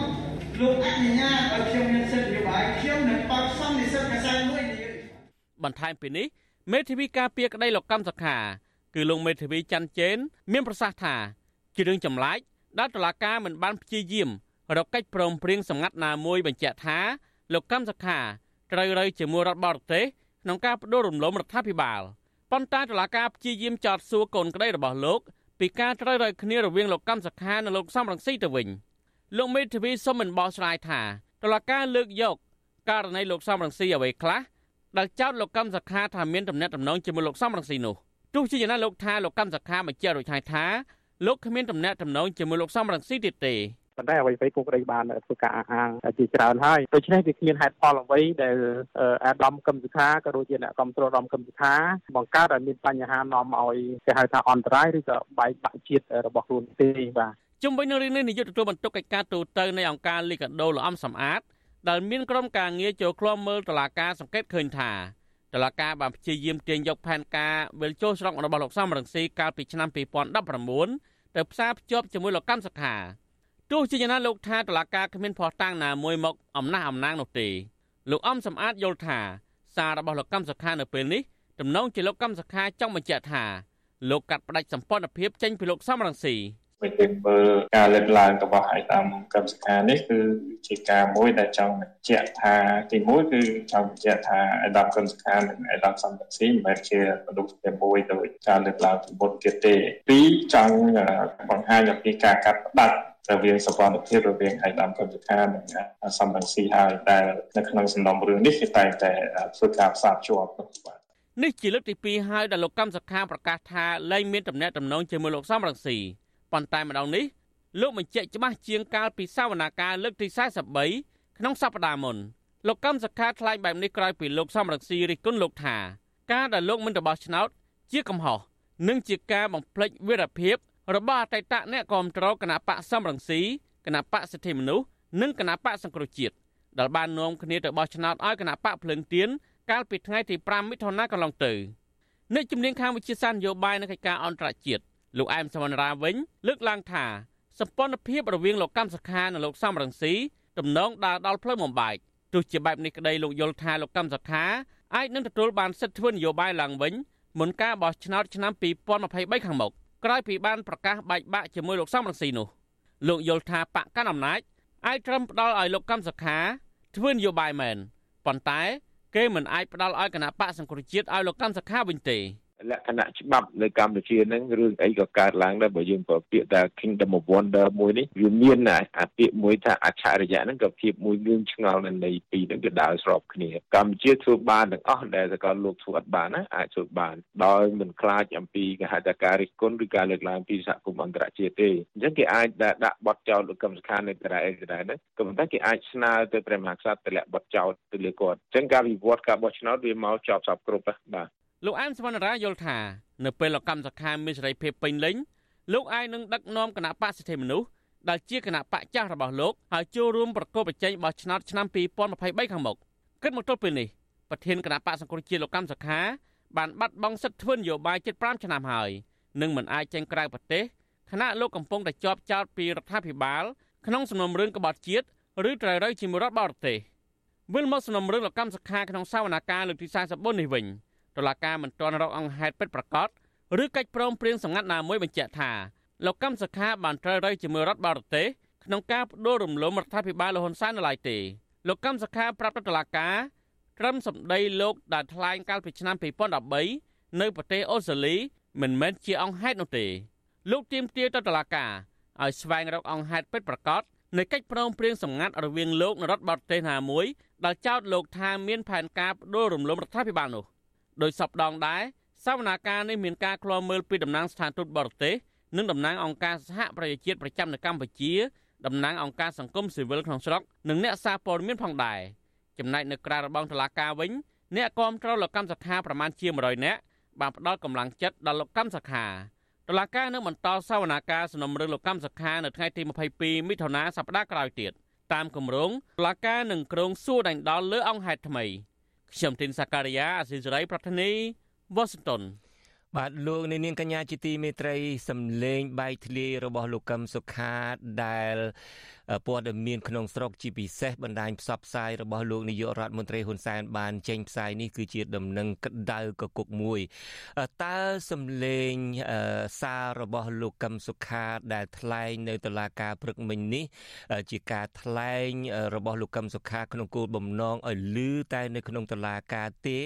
លោកអនុញ្ញាតឲ្យខ្ញុំមានសិទ្ធិនយោបាយខ្ញុំនឹងបកសំនិស្សិតកសាមួយនិយាយបន្ថែមពីនេះមេធាវីការពារក្តីលោកកម្មសខាគឺលោកមេធាវីច័ន្ទជេនមានប្រសាសន៍ថាជារឿងចម្លែកដែលតុលាការមិនបានព្យាយាម រកកិច្ចព្រមព្រៀងសម្ងាត់ណាមួយបញ្ជាក់ថាលោកកម្មសខាត្រូវរើជាមួយរដ្ឋបរទេសក្នុងការបដូររំលំរដ្ឋាភិបាលប៉ុន្តែតុលាការព្យាយាមចោទសួរកូនក្តីរបស់លោកពីការត្រូវរើគ្នារវាងលោកកម្មសខានិងលោកសំរងស៊ីទៅវិញលោកមេធាវីសុំមិនបោះឆ្លើយថាតុលាការលើកយកករណីលោកសំរងស៊ីអ្វីខ្លះដែលចោទលោកកម្មសខាថាមានទំនាក់ទំនងជាមួយលោកសំរងស៊ីនោះទោះជាយ៉ាងណាលោកថាលោកកម្មសខាបញ្ជាក់រួចហើយថាលោកគ្មានទំនាក់ទំនងជាមួយលោកសំរងស៊ីទៀតទេ ប៉ុន្តែអ្វីៗពុកម្រៃបានធ្វើការអះអាងជាច្រើនហើយដូច្នេះវាគ្មានហេតុផលអ្វីដែលអាដាមកឹមសុខាក៏ដូចជាអ្នកគ្រប់គ្រងអាដាមកឹមសុខាបង្កើតឲ្យមានបញ្ហានាំឲ្យគេហៅថាអន្តរាយឬក៏បែកបាក់ជាតិរបស់ខ្លួនទេបាទជុំវិញនឹងរឿងនេះនាយកទទួលបន្ទុកកិច្ចការទូតនៃអង្គការលីកាដូលំសំអាតដែលមានក្រុមការងារចូលឃ្លាំមើលតឡាការសង្កេតឃើញថាតឡាការបានព្យាយាមទាញយកផែនការវិលចូលស្រុករបស់លោកសំរងស៊ីកាលពីឆ្នាំ2019ទៅផ្សារភ្ជាប់ជាមួយលោកកម្មសខា ទោះជាយ៉ាងណាលោកថាតឡាការគ្មានភ័ស្តុតាងណាមួយមកអំណះអំណាងនោះទេលោកអំសំអាតយល់ថាសាររបស់លោកកម្មសខានៅពេលនេះទំនងជាលោកកម្មសខាចង់បញ្ជាក់ថាលោកកាត់ផ្តាច់សម្ព័ន្ធភាពចេញពីលោកសំរងស៊ីវិញយើងមើលការលើកឡើងរបស់ឯកឧត្តមកម្មសខានេះគឺជាការមួយដែលចង់បញ្ជាក់ថាទីមួយគឺចង់បញ្ជាក់ថាឯកឧត្តមកម្មសខានិងឯកឧត្តមសំរងស៊ីមិនមែនជាមនុស្សតែមួយដោយការលើកឡើងពីមុនទៀតទេពីរចង់បង្ហាញអំពីការកាត់ផ្តាច់ រវាងសកម្មភាពរវាងឯកឧត្តមកម្មការនិងសំរងស៊ីហើយដែលនៅក្នុងសំណុំរឿងនេះគឺតែងតែធ្វើការផ្សារភ្ជាប់បាទនេះជាលើកទី2ហើយដែលលោកកម្មសខាប្រកាសថាលែងមានតំណែងតំណងជាមួយលោកសំរងស៊ីប៉ុន្តែម្ដងនេះលោកបញ្ជាក់ច្បាស់ជាងកាលពីសវនាការលើកទី43ក្នុងសប្តាហ៍មុនលោកកម្មសខាថ្លែងបែបនេះក្រោយពីលោកសំរងស៊ីរិះគន់លោកថាការដែលលោកមិនទៅបោះឆ្នោតជាកំហុសនិងជាការបំភ្លេចវីរភាព របស់អតីតអ្នកគាំទ្រគណៈបកសំរងស៊ីគណៈបកសិទ្ធិមនុស្សនិងគណៈបកសង្គ្រោះជាតិដែលបាននាំគ្នាទៅបោះឆ្នោតឲ្យគណៈបកភ្លើងទៀនកាលពីថ្ងៃទី5មិថុនាកន្លងទៅអ្នកជំនាញខាងវិទ្យាសាស្ត្រនយោបាយនិងកិច្ចការអន្តរជាតិលោកអែមសមនរាវិញលើកឡើងថាសម្ព័ន្ធភាពរវាងលោកកម្មសខានិងលោកសំរងស៊ីទំនងដើរដល់ផ្លូវបំបែកទោះជាបែបនេះក្តីលោកយល់ថាលោកកម្មសខាអាចនឹងទទួលបានសិទ្ធិធ្វើនយោបាយឡើងវិញមុនការបោះឆ្នោតឆ្នាំ2023ខាងមុខ ក្រោយពីបានប្រកាសបែកបាក់ជាមួយលោកសំរងស៊ីនោះលោកយល់ថាបកកណ្ដាលអំណាចអាចត្រឹមផ្ដល់ឲ្យលោកកម្មសខាធ្វើនយោបាយមែនប៉ុន្តែ គេមិនអាចផ្ដល់ឲ្យគណៈបកសង្គ្រោះជាតិឲ្យលោកកម្មសខាវិញទេ លក្ខណៈច្បាប់នៅកម្ពុជាហ្នឹងរឿងអីក៏កើតឡើងដែរបើយើងប្រើពាក្យថា Kingdom of Wonder មួយនេះវាមានអាពាក្យមួយថាអច្ឆរិយៈហ្នឹងក៏ភាពមួយងឿងឆ្ងល់នៅនៃពីរហ្នឹងក៏ដើរស្របគ្នាកម្ពុជាធ្វើបានទាំងអស់ដែលសកលលោកធ្វើអត់បានណាអាចធ្វើបានដោយមិនខ្លាចអំពីគេហៅថាការរិះគន់ឬការលើកឡើងពីសហគមន៍អន្តរជាតិទេអញ្ចឹងគេអាចដាក់បទចោទលោកកឹមសុខានៅតែអីក៏ដែរហ្នឹងក៏ប៉ុន្តែគេអាចស្នើទៅព្រះមហាក្សត្រទម្លាក់បទចោទទៅលើគាត់អញ្ចឹងការវិវត្តការបោះឆ្នោតវាមកចប់សពគ្រប់បាទ លោកអែមសវណ្ណរាយល់ថានៅពេលលោកកម្មសខាមានសេរីភាពពេញលេញលោកអាចនឹងដឹកនាំគណៈបកសិទ្ធិមនុស្សដែលជាគណៈបកចាស់របស់លោកហើយចូលរួមប្រកបប្រជែងបោះឆ្នោតឆ្នាំ2023ខាងមុខគិតមកទល់ពេលនេះប្រធានគណៈបកសង្គ្រោះជាតិលោកកម្មសខាបានបាត់បង់សិទ្ធិធ្វើនយោបាយជិត5ឆ្នាំហើយនឹងមិនអាចចេញក្រៅប្រទេសខណៈលោកកំពុងតែជាប់ចោតពីរដ្ឋាភិបាល ក្នុងសំណុំរឿងក្បត់ជាតិឬត្រូវរើជាមួយរដ្ឋបរទេសវិលមកសំណុំរឿងលោកកម្មសខាក្នុងសវនកម្មលើកទី44នេះវិញ តុលាការមិនទាន់រកអង្គហេតុពិតប្រាកដឬកិច្ចព្រមព្រៀងសម្ងាត់ណាមួយបញ្ជាក់ថាលោកកម្មសខាបានត្រូវរើជាមួយរដ្ឋបរទេសក្នុងការបដូររំលំរដ្ឋាភិបាលលហ៊ុនសែននៅឡើយទេលោកកម្មសខាប្រាប់តុលាការត្រឹមសម្ដីលោកដែលថ្លែងកាលពីឆ្នាំ2013នៅប្រទេសអូស្ត្រាលីមិនមែនជាអង្គហេតុនោះទេលោកទាមទារទៅតុលាការឲ្យស្វែងរកអង្គហេតុពិតប្រាកដនៃកិច្ចព្រមព្រៀងសម្ងាត់រវាងលោកនិងរដ្ឋបរទេសណាមួយដែលចោទលោកថាមានផែនការបដូររំលំរដ្ឋាភិបាលនោះ ដោយសពដងដែរសវនាការនេះមានការឃ្លាំមើលពីតំណាងស្ថានទូតបរទេសនិងតំណាងអង្គការសហប្រជាជាតិប្រចាំនៅកម្ពុជាតំណាងអង្គការសង្គមស៊ីវិលក្នុងស្រុកនិងអ្នកសារព័ត៌មានផងដែរចំណែកនៅក្រៅរបងតុលាការវិញអ្នកគាំទ្រលោកកម្មសខាប្រមាណជា100នាក់បានផ្ដល់កម្លាំងចិត្តដល់លោកកម្មសខាតុលាការនឹងបន្តសវនាការសំណុំរឿងលោកកម្មសខានៅថ្ងៃទី22មិថុនាសប្តាហ៍ក្រោយទៀតតាមគម្រោងតុលាការនឹងក្រុងសួរដេញដោលលើអង្គហេតុថ្មី ខ្ញុំទីនសាការីយ៉ាអស៊ីសេរីប្រធានីវ៉ាស៊ីនតោនបាទលោកនាងកញ្ញាជាទីមេត្រីសំលេងបែកធ្លាយរបស់លោកកឹមសុខាដែលព័ត៌មានក្នុងស្រុកជាពិសេសបណ្ដាញផ្សព្វផ្សាយរបស់លោកនាយករដ្ឋមន្ត្រីហ៊ុនសែនបានចេញផ្សាយនេះគឺជាដំណឹងក្តៅកគុកមួយតើសំលេងសាររបស់លោកកឹមសុខាដែលថ្លែងនៅតុលាការព្រឹកមិញនេះជាការថ្លែងរបស់លោកកឹមសុខាក្នុងគោលបំណងឲ្យលឺតែនៅក្នុងតុលាការទេ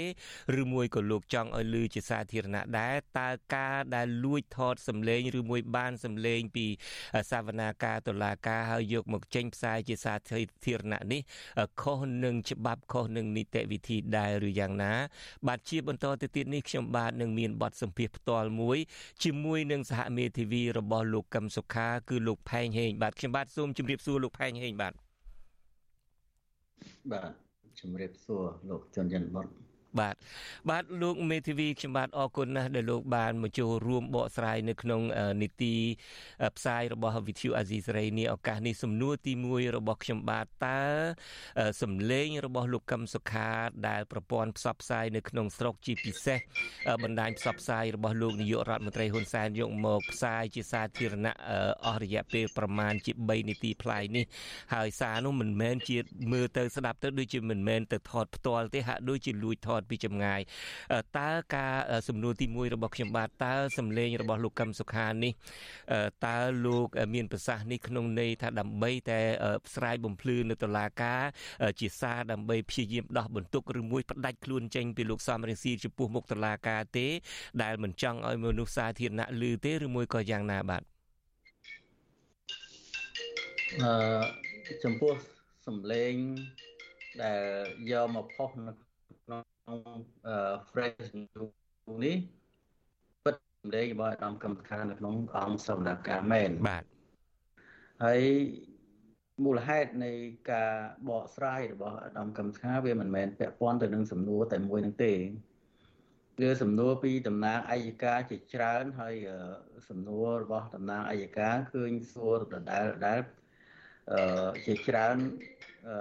ឬមួយក៏លោកចង់ឲ្យលឺជាសាធារណៈដែរតើការដែលលួចថតសំលេងឬមួយបានសំលេងពីសវនាការតុលាការហើយយកមកចេញផ្សាយជាសាធារណៈនេះខុសនឹងច្បាប់ខុសនឹងនីតិវិធីដែរឬយ៉ាងណា បាទជាបន្តទៅទៀតនេះខ្ញុំបាទនឹងមានបទសម្ភាសផ្ទាល់មួយជាមួយនឹងសហមេធាវីរបស់លោកកឹមសុខាគឺលោកផែងហេងបាទខ្ញុំបាទសូមជម្រាបសួរលោកផែងហេងបាទបាទជម្រាបសួរលោកច័ន្ទច័ន្ទបុត្រ បាទបាទលោកមេធាវីខ្ញុំបាទអរគុណណាស់ដែលលោកបានមកចូលរួមបកស្រាយនៅក្នុងនីតិផ្សាយរបស់វិទ្យុអាស៊ីសេរីនេះឱកាសនេះសំណួរទី1របស់ខ្ញុំបាទតើសំឡេងរបស់លោកកឹមសុខាដែលប្រព័ន្ធផ្សព្វផ្សាយនៅក្នុងស្រុកជាពិសេសបណ្ដាញផ្សព្វផ្សាយរបស់លោកនាយករដ្ឋមន្ត្រីហ៊ុនសែនយកមកផ្សាយជាសាធារណៈអស់រយៈពេលប្រមាណជា3នាទីប្លាយនេះហើយសារនោះមិនមែនជាមើលទៅស្ដាប់ទៅដូចជាមិនមែនទៅថតផ្ទាល់ទេហាក់ដូចជាលួចថតពីចម្ងាយតើការសំណួរទី1របស់ខ្ញុំបាទតើសម្លេងរបស់លោកកឹមសុខានេះតើលោកមានប្រសាសន៍នេះក្នុងន័យថាដើម្បីតែស្រាយបំភ្លឺនៅតុលាការជាសារដើម្បីព្យាយាមដោះបន្ទុកឬមួយផ្ដាច់ខ្លួនចេញពីលោកសំរងស៊ីចំពោះមុខតុលាការទេ ដែលមិនចង់ឲ្យមនុស្សសាធារណៈឮទេឬមួយក៏យ៉ាងណាបាទអឺចំពោះសម្លេងដែលយកមកផុសនៅក្នុង ក្នុង phrase នេះពិតសម្លេងរបស់អាដាមកម្មខានៅក្នុងអង្គសវនកម្មមែនបាទហើយមូលហេតុនៃការបកស្រាយរបស់អាដាមកម្មខាវាមិនមែនពាក់ព័ន្ធទៅនឹងសំណួរតែមួយនឹងទេវាសំណួរពីតំណាងអัยការជាច្រើនហើយសំណួររបស់តំណាងអัยការឃើញសួរដដែលដែលអឺជាច្រើនអឺ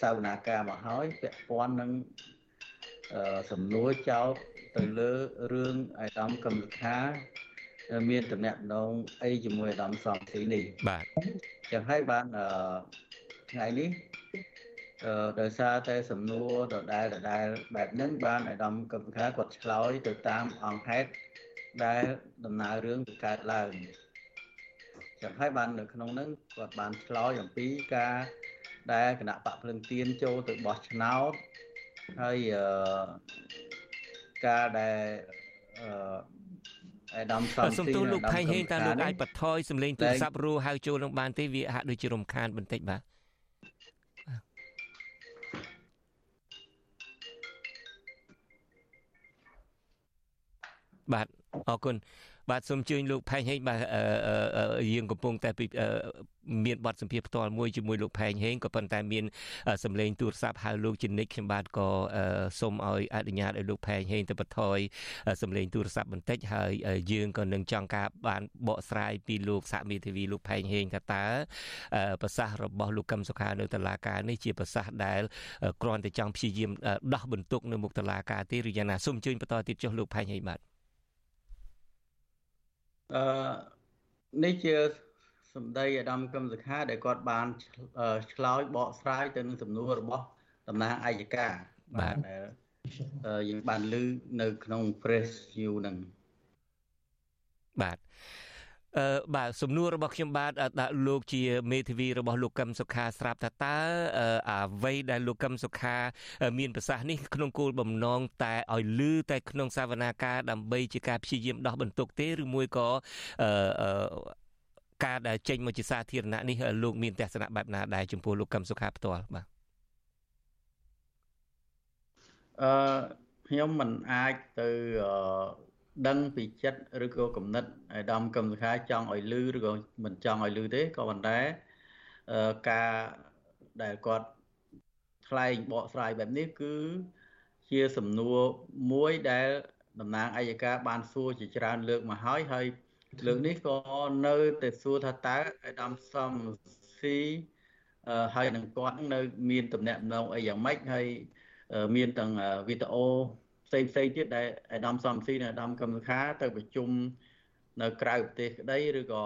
សវនាការមកហើយពាក់ព័ន្ធនឹងសំណួរចោទទៅលើរឿងអាយដាមកម្មលខាមានតំណែងអីជាមួយអាដាមសំស៊ីនេះបាទចឹងហើយបានថ្ងៃនេះអឺដោយសារតែសំណួរដដែលដដែលបែបហ្នឹងបានអាដាមកម្មលខាគាត់ឆ្លើយទៅតាមអង្គហេតុដែលដំណើររឿងទៅកើតឡើងចឹងហើយបាននៅក្នុងហ្នឹងគាត់បានឆ្លើយអំពីការ ដែលគណៈបកភ្លឹងទៀនចូលទៅបោះឆ្នោតហើយអឺការដែលអឺអាដាមសំស៊ីសំទោសលោកផែងហេងតើលោកអាចបថយសំឡេងទូរស័ព្ទរੂហៅចូលនឹងបានទេវាហាក់ដូចជារំខានបន្តិចបាទបាទអរគុណ បាទសូមជឿលោកផែងហេងបាទយើងកំពុងតែមានបទសម្ភាសផ្ទាល់មួយជាមួយលោកផែងហេងក៏ប៉ុន្តែមានសម្លេងទូរស័ព្ទហៅលោកជនិតខ្ញុំបាទក៏សូមឲ្យអនុញ្ញាតឲ្យលោកផែងហេងទៅបន្ថយសម្លេងទូរស័ព្ទបន្តិចហើយយើងក៏នឹងចង់ការបានបកស្រាយពីលោកសាមីធីវីលោកផែងហេងថាតើប្រសាសន៍របស់លោកកឹមសុខានៅតុលាការនេះជាប្រសាសន៍ដែលគ្រាន់តែចង់ព្យាយាមដោះបន្ទុកនៅមុខតុលាការទេឬយ៉ាងណាសូមអញ្ជើញបន្តទៀតចុះលោកផែងហេងបាទ អឺនេះជាសម្ដីអាដាមកឹមសុខាដែលគាត់បានឆ្លើយបកស្រាយទៅនឹងសំណួររបស់តំណាងអัยការបាទយើងបានលើនៅក្នុង press view ហ្នឹងបាទអឺ បាទសំណួររបស់ខ្ញុំបាទដាក់លោកជាមេធាវីរបស់លោកកឹមសុខាស្រាប់ថាតើអ្វីដែលលោកកឹមសុខា មានប្រសាសន៍នេះក្នុងគោលបំណងតែឲ្យលឺតែក្នុងសវនាការដើម្បីជាការព្យាយាមដោះបន្ទុកទេឬមួយក៏អឺការដែលចេញមកជាសាធារណៈនេះលោកមានទស្សនៈបែបណាដែរចំពោះលោកកឹមសុខាផ្ទាល់បាទអឺខ្ញុំមិនអាចទៅអឺ ដឹងពីចិត្តឬក៏គំនិតអាដាមកឹមសុខាចង់ឲ្យលឺឬក៏មិនចង់ឲ្យលឺទេក៏ប៉ុន្តែការដែលគាត់ថ្លែងបកស្រាយបែបនេះគឺជាសំណួរមួយដែលតំណាងអัยការបានសួរជាច្រើនលើកមកហើយហើយលើកនេះក៏នៅតែសួរថាតើអាដាមសំស៊ីហើយនឹងគាត់នៅ មានតំណែងអីយ៉ាងម៉េចហើយមានទាំងវីដេអូ ផ្សេងផ្សេងទៀតដែលអាដាមសំស៊ីនិងអាដាមកំសខាទៅប្រជុំនៅក្រៅប្រទេសក្តីឬក៏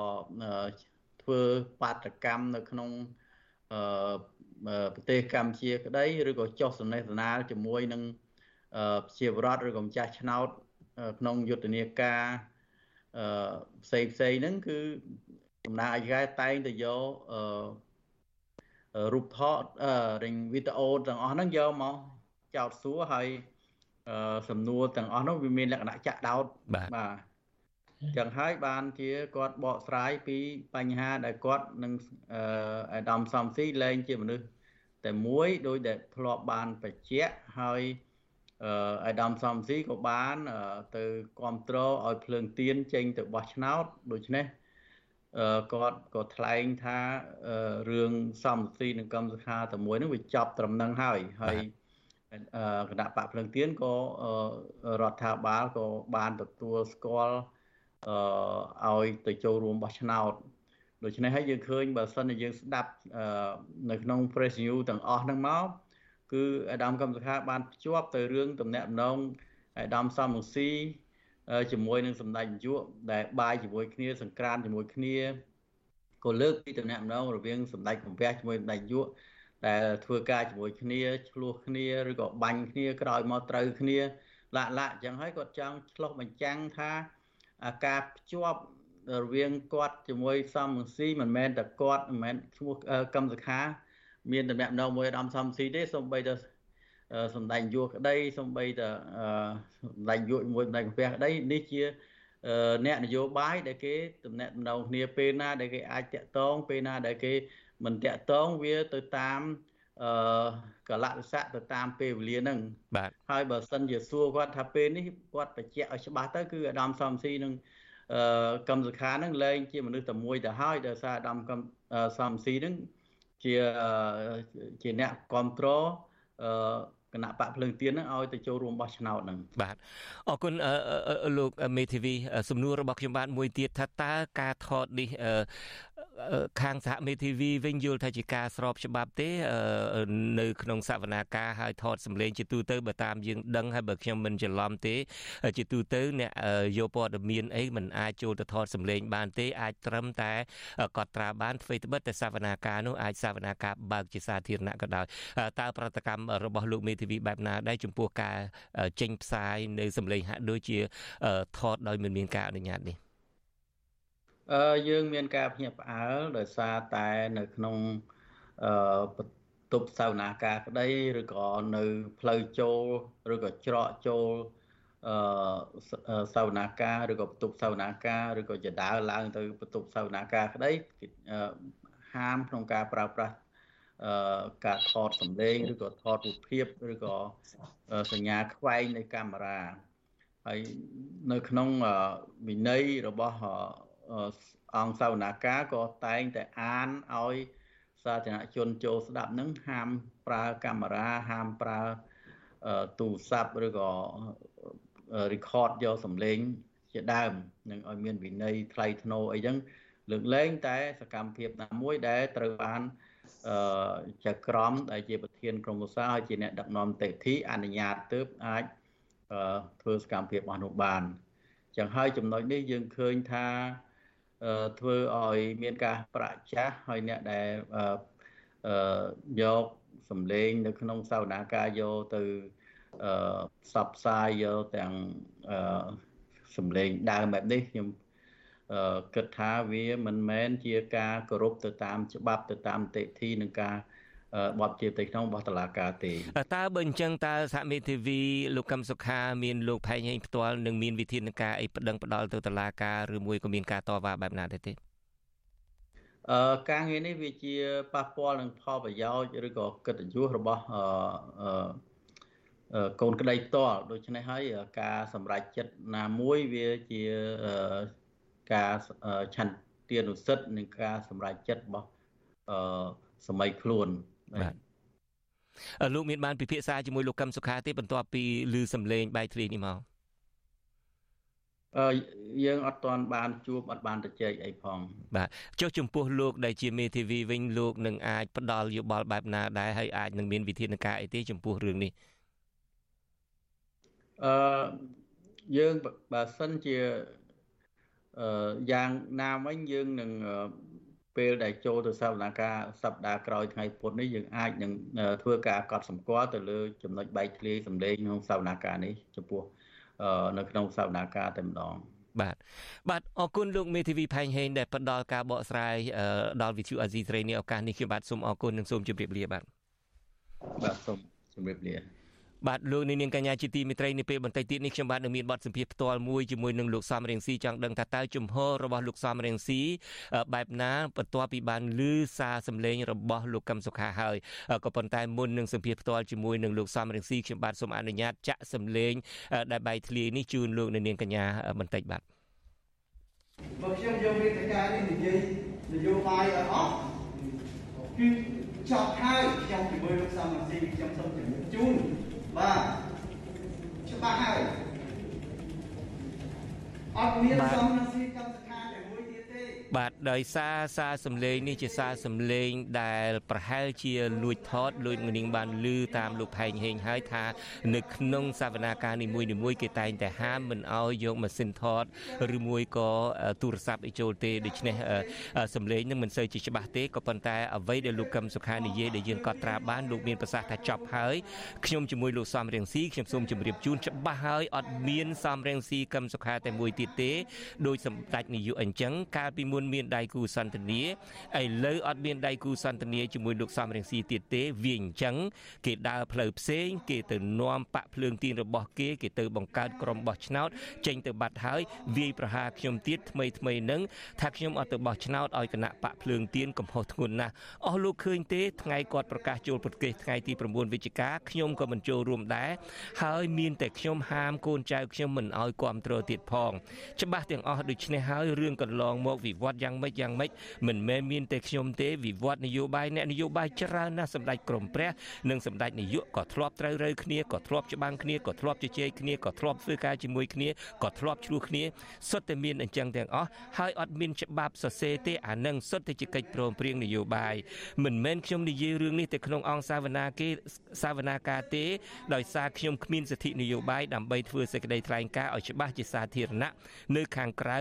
ធ្វើបាតកម្មនៅក្នុងប្រទេសកម្ពុជាក្តីឬក៏ចុះសំណេះសំណាលជាមួយនឹងជាបរដ្ឋឬក៏ម្ចាស់ឆ្នោតក្នុងយុទ្ធនាការផ្សេងផ្សេងហ្នឹងគឺដំណើរអាយកាតែងតែយករូបថតរេងវីដេអូទាំងអស់ហ្នឹងយកមកចោតសួរហើយ សំណួរទាំងអស់នោះវាមានលក្ខណៈចាក់ដោតបាទចឹងហើយបានជាគាត់បកស្រាយពីបញ្ហាដែលគាត់នឹងអាដាមសំស៊ីលែងជាមនុស្សតែមួយដោយដែលធ្លាប់បានបច្ចៈហើយអាដាមសំស៊ីក៏បានទៅគ្រប់គ្រងឲ្យភ្លើងទៀនចេញទៅបោះឆ្នោតដូច្នេះគាត់ក៏ថ្លែងថារឿងសំស៊ីនិងកម្មសខាតែមួយនឹងវាចប់ត្រឹមនឹងហើយហើយ គណៈបកភ្លឹងទៀនក៏រដ្ឋាភិបាលក៏បានទទួលស្គាល់អឺឲ្យទៅចូលរួមបោះឆ្នោតដូច្នេះហើយយើងឃើញបើសិនជាយើងស្ដាប់នៅក្នុង press news ទាំងអស់ហ្នឹងមកគឺអាដាមកំសខាបានភ្ជាប់ទៅរឿងតំណែងម្ដងអាដាមសំរងស៊ីជាមួយនឹងសម្ដេចនាយកដែលបាយជាមួយគ្នាសង្ក្រានជាមួយគ្នាក៏លើកពីតំណែងម្ដងរវាងសម្ដេចកំពះជាមួយសម្ដេចនាយក ដែលធ្វើការជាមួយគ្នាឆ្លោះគ្នាឬក៏បាញ់គ្នាក្រោយមកត្រូវគ្នាលាក់លាក់អញ្ចឹងហើយគាត់ចង់ឆ្លោះបញ្ចាំងថាការភ្ជាប់រវាងគាត់ជាមួយសំរងស៊ីមិនមែនតែគាត់មិនមែនឈ្មោះកម្មសខា មានតំណែងមួយអាដាមសំស៊ីទេសូម្បីតែសម្ដេចយុក្តីសូម្បីតែសម្ដេចយុមួយសម្ដេចកាពះក្តីនេះជាអ្នកនយោបាយដែលគេតំណែងគ្នាពេលណាដែលគេអាចតាក់ទងពេលណាដែលគេ មិនតាក់ទងវាទៅតាមអឺកលៈទេសៈទៅតាមពេលវេលាហ្នឹងបាទហើយបើសិនជាសួរគាត់ថាពេលនេះគាត់បញ្ជាក់ឲ្យច្បាស់ទៅគឺអាដាមសំស៊ីនឹងអឺកម្មសខាហ្នឹងលែងជាមនុស្សតែមួយទៅហើយដោយសារអាដាមសំស៊ីហ្នឹងជាជាអ្នកគ្រប់គ្រងអឺគណៈបកភ្លើងទៀនហ្នឹងឲ្យទៅចូលរួមបោះឆ្នោតហ្នឹងបាទអរគុណលោកមេធាវីសំណួររបស់ខ្ញុំបាទមួយទៀតថាតើការថតនេះ ខាងសហមេធាវីវិញយល់ថាជាការស្របច្បាប់ទេនៅក្នុងសវនាការឲ្យថតសម្លេងជាទូទៅបើតាមយើងដឹងហើយបើខ្ញុំមិនច្រឡំទេ ជាទូទៅអ្នកយកព័ត៌មានអីមិនអាចចូលទៅថតសម្លេងបានទេអាចត្រឹមតែកត់ត្រាបានធ្វើត្បិតតែសវនាការនោះអាចសវនាការបើកជាសាធារណៈក៏ដោយតើប្រតិកម្មរបស់លោកមេធាវីបែបណាដែរចំពោះការចេញផ្សាយនៅសម្លេងហាក់ដូចជាថតដោយមិនមានការអនុញ្ញាតនេះ អឺយើងមានការភ្ញាក់ផ្អើលដោយសារតែនៅក្នុងអឺបន្ទប់សាវនាការក្តីឬក៏នៅផ្លូវចូលឬក៏ច្រកចូលអឺសាវនាការឬក៏បន្ទប់សាវនាការឬក៏ចដើឡើងទៅបន្ទប់សាវនាការក្តីហាមក្នុងការប្រើប្រាស់អឺការថតសម្លេងឬក៏ថតរូបភាពឬក៏សញ្ញាខ្វែងនៃកាមេរ៉ាហើយនៅក្នុងវិន័យរបស់ អង្គសាវនាការក៏តែងតែអានឲ្យសាធារណជនចូលស្ដាប់នឹងហាមប្រើកាមេរ៉ាហាមប្រើទូរស័ព្ទឬក៏ record យកសំឡេងជាដើមនឹងឲ្យមានវិន័យថ្លៃថ្នូរអីចឹងលើកលែងតែសកម្មភាពណាមួយដែលត្រូវបានអឺចក្រមដែលជាប្រធានក្រុមឧស្សាហ៍ហើយជាអ្នកដឹកនាំតេធីអនុញ្ញាតទើបអាចធ្វើសកម្មភាពរបស់នោះបានចឹងហើយចំណុចនេះយើងឃើញថា ធ្វើឲ្យមានការប្រចាំហើយអ្នកដែលយកសម្លេងនៅក្នុងសវនាការយកទៅផ្សព្វផ្សាយយកទាំងសម្លេងដើមបែបនេះខ្ញុំគិតថាវាមិនមែនជាការគោរពទៅតាមច្បាប់ទៅតាមតិធិនឹងការ បទជាផ្ទៃក្នុងរបស់តុលាការទេតើបើអញ្ចឹងតើសហមេធាវីលោកកឹមសុខាមានលោកផែងហេងផ្ទាល់នឹងមានវិធានការអីប្តឹងផ្ដាល់ទៅតុលាការឬមួយក៏មានការតវ៉ាបែបណាដែរទេអឺការងារនេះវាជាប៉ះពាល់នឹងផលប្រយោជន៍ឬក៏កិត្តិយសរបស់អឺកូនក្តីផ្ទាល់ដូច្នេះហើយការសម្រេចចិត្តណាមួយវាជាការឆន្ទានុសិទ្ធិនិងការសម្រេចចិត្តរបស់អឺសម័យខ្លួន បាទលោកមានបានពិភាក្សាជាមួយលោកកឹមសុខាទេបន្ទាប់ពីឮសំឡេងបែកធ្លាយនេះមកអឺយើងអត់ទាន់បានជួបអត់បានទៅជែកអីផងបាទចុះចំពោះលោកដែលជាមេធាវីវិញលោកនឹងអាចផ្ដល់យោបល់បែបណាដែរហើយអាចនឹងមានវិធានការអីទេចំពោះរឿងនេះអឺយើងបើសិនជាអឺយ៉ាងណាមិញយើងនឹង ពេលដែលចូលទៅសវនាការសប្តាហ៍ក្រោយថ្ងៃពុធនេះយើងអាចនឹងធ្វើការកត់សម្គាល់ទៅលើចំណុចបែកធ្លាយសម្លេងក្នុងសវនាការនេះចំពោះនៅក្នុងសវនាការតែម្ដងបាទបាទអរគុណលោកមេធាវីផែងហេងដែលផ្ដល់ការបកស្រាយដល់វិទ្យុអាស៊ីសេរីនេះឱកាសនេះខ្ញុំបាទសូមអរគុណនិងសូមជម្រាបលាបាទបាទសូមជម្រាបលា បាទលោកនាងកញ្ញាជាទីមេត្រីនាពេលបន្តិចទៀតនេះខ្ញុំបាទនឹងមានបទសម្ភាសផ្ទាល់មួយជាមួយនឹងលោកសំរៀងស៊ីចង់ដឹងថាតើជំហររបស់លោកសំរៀងស៊ីបែបណាបន្ទាប់ពីបានឮសារសម្លេងរបស់លោកកឹមសុខាហើយក៏ប៉ុន្តែមុននឹងសម្ភាសផ្ទាល់ជាមួយនឹងលោកសំរៀងស៊ីខ្ញុំបាទសូមអនុញ្ញាតចាក់សម្លេងដែលបែកធ្លាយនេះជូនលោកនាងកញ្ញាបន្តិចបាទបើខ្ញុំយកវេទិកានេះនិយាយនយោបាយឲ្យអស់គឺចប់ហើយខ្ញុំជាមួយលោកសំរៀងស៊ីខ្ញុំសូមជម្រាបជូនបាទច្បាស់ហើយ អត់ បាទដោយសារសារសំឡេងនេះជាសារសំឡេងដែលប្រហែលជាលួចថតលួចនាងបានឮតាមលោកផែងហេងហើយថានៅក្នុងសវនាការនីមួយៗគេតែងតែហាមមិនឲ្យយកម៉ាស៊ីនថតឬមួយក៏ទូរស័ព្ទឲ្យចូលទេដូច្នេះសំឡេងនឹងមិនសូវជាច្បាស់ទេក៏ប៉ុន្តែអ្វីដែលលោកកឹមសុខានិយាយដែលយើងកត់ត្រាបានលោកមានប្រសាសន៍ថាចប់ហើយខ្ញុំជាមួយលោកសំរៀងស៊ីខ្ញុំសូមជម្រាបជូនច្បាស់ហើយអត់មានសំរៀងស៊ីកឹមសុខាតែមួយទៀតទេដោយសម្ដេចនាយកអញ្ចឹងកាលពីមុនមានដៃគូសន្ទនាឥឡូវអត់មានដៃគូសន្ទនាជាមួយលោកសំរងស៊ីទៀតទេវាអញ្ចឹងគេដើរផ្លូវផ្សេង គេទៅនាំបាក់ភ្លើងទៀនរបស់គេគេទៅបង្កើតក្រុមបោះឆ្នោតចេញទៅបាត់ហើយវាយប្រហារខ្ញុំទៀតថ្មីថ្មីនឹងថាខ្ញុំអត់ទៅបោះឆ្នោតឲ្យគណៈបាក់ភ្លើងទៀនកំហុសធ្ងន់ណាស់អស់លោកឃើញទេថ្ងៃគាត់ប្រកាសចូលប្រទេសថ្ងៃទី9វិច្ឆិកាខ្ញុំក៏មិនចូលរួមដែរហើយមានតែខ្ញុំហាមកូនចៅខ្ញុំមិនឲ្យគ្រប់គ្រងទៀតផង ច្បាស់ទាំងអស់ដូច្នេះហើយរឿងកន្លងមកវិវត្តត្តយ៉ាងម៉េចយ៉ាងម៉េចមិនមែនមានតែខ្ញុំទេវិវត្តនយោបាយអ្នកនយោបាយច្រើនណាស់សម្ដេចក្រមព្រះនិងសម្ដេចនាយកក៏ធ្លាប់ត្រូវរើគ្នាក៏ធ្លាប់ច្បាំងគ្នាក៏ធ្លាប់ជជែកគ្នាក៏ធ្លាប់ធ្វើការជាមួយគ្នាក៏ធ្លាប់ឆ្លោះគ្នាសុទ្ធតែមានអញ្ចឹងទាំងអស់ហើយអត់មានច្បាប់សរសេរទេអានឹងសុទ្ធតែជាកិច្ចព្រមព្រៀងនយោបាយមិនមែនខ្ញុំនិយាយរឿងនេះទៅក្នុងអង្គសាវនាគេសាវនាការទេដោយសារខ្ញុំគ្មានសិទ្ធិនយោបាយដើម្បីធ្វើសេចក្តីថ្លែងការណ៍ឲ្យច្បាស់ជាសាធារណៈនៅខាងក្រៅ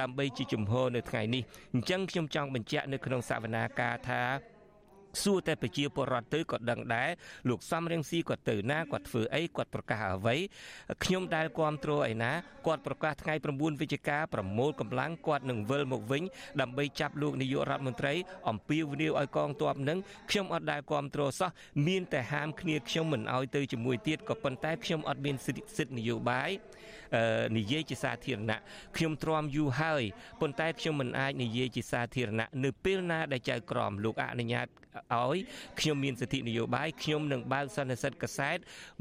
ដើម្បីជាជំហរនៅថ្ងៃនេះអញ្ចឹងខ្ញុំចង់បញ្ជាក់នៅក្នុងសាវនាការថា សួរតែប្រជាពលរដ្ឋទៅក៏ដឹងដែរលោកសំរៀងស៊ីគាត់ទៅណាគាត់ធ្វើអីគាត់ប្រកាសអ្វីខ្ញុំដែលគ្រប់គ្រងឯណាគាត់ប្រកាសថ្ងៃ9វិច្ឆិកាប្រមូលកម្លាំងគាត់នឹងវិលមកវិញដើម្បីចាប់លោកនាយករដ្ឋមន្ត្រីអំពាវនាវឲ្យកងទ័ពនឹងខ្ញុំអត់ដែលគ្រប់គ្រងសោះមានតែហាមគ្នាខ្ញុំមិនឲ្យទៅជាមួយទៀតក៏ប៉ុន្តែខ្ញុំអត់មានសិទ្ធិនយោបាយនិយាយជាសាធារណៈខ្ញុំទ្រាំយូរហើយប៉ុន្តែខ្ញុំមិនអាចនិយាយជាសាធារណៈនៅពេលណាដែលចៅក្រមលោកអនុញ្ញាត ឲ្យខ្ញុំមានសិទ្ធិនយោបាយខ្ញុំនឹងបើកសន្និសិទកសែត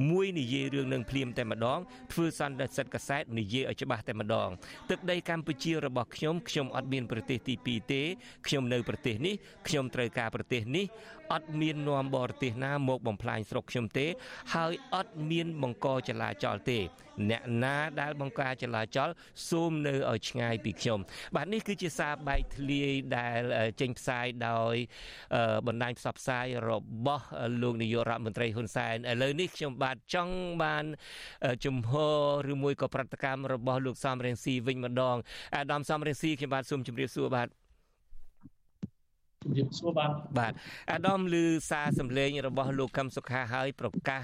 មួយនិយាយរឿងនឹងភ្លាមតែម្ដងធ្វើសន្និសិទកសែតនិយាយឲ្យច្បាស់តែម្ដងទឹកដីកម្ពុជារបស់ខ្ញុំខ្ញុំអត់មានប្រទេសទី2ទេខ្ញុំនៅប្រទេសនេះខ្ញុំត្រូវការប្រទេសនេះអត់មាននាំបរទេសណាមកបំផ្លាញស្រុកខ្ញុំទេ ហើយអត់មានបង្កចលាចលទេ អ្នកណាដែលបង្ការចលាចលសូមនៅឲ្យឆ្ងាយពីខ្ញុំ បាទនេះគឺជាសារបែកធ្លាយដែលចេញផ្សាយដោយបណ្ដាញផ្សព្វផ្សាយរបស់លោកនាយករដ្ឋមន្ត្រីហ៊ុនសែនឥឡូវនេះខ្ញុំបាទចង់បានជំហរឬមួយក៏ប្រតិកម្មរបស់លោកសំរងស៊ីវិញម្ដងអាដាមសំរងស៊ីខ្ញុំបាទសូមជម្រាបសួរបាទ ជំរាបសួរបាទបាទអាដាមឮសារសម្លេងរបស់លោកកឹមសុខាហើយប្រកាស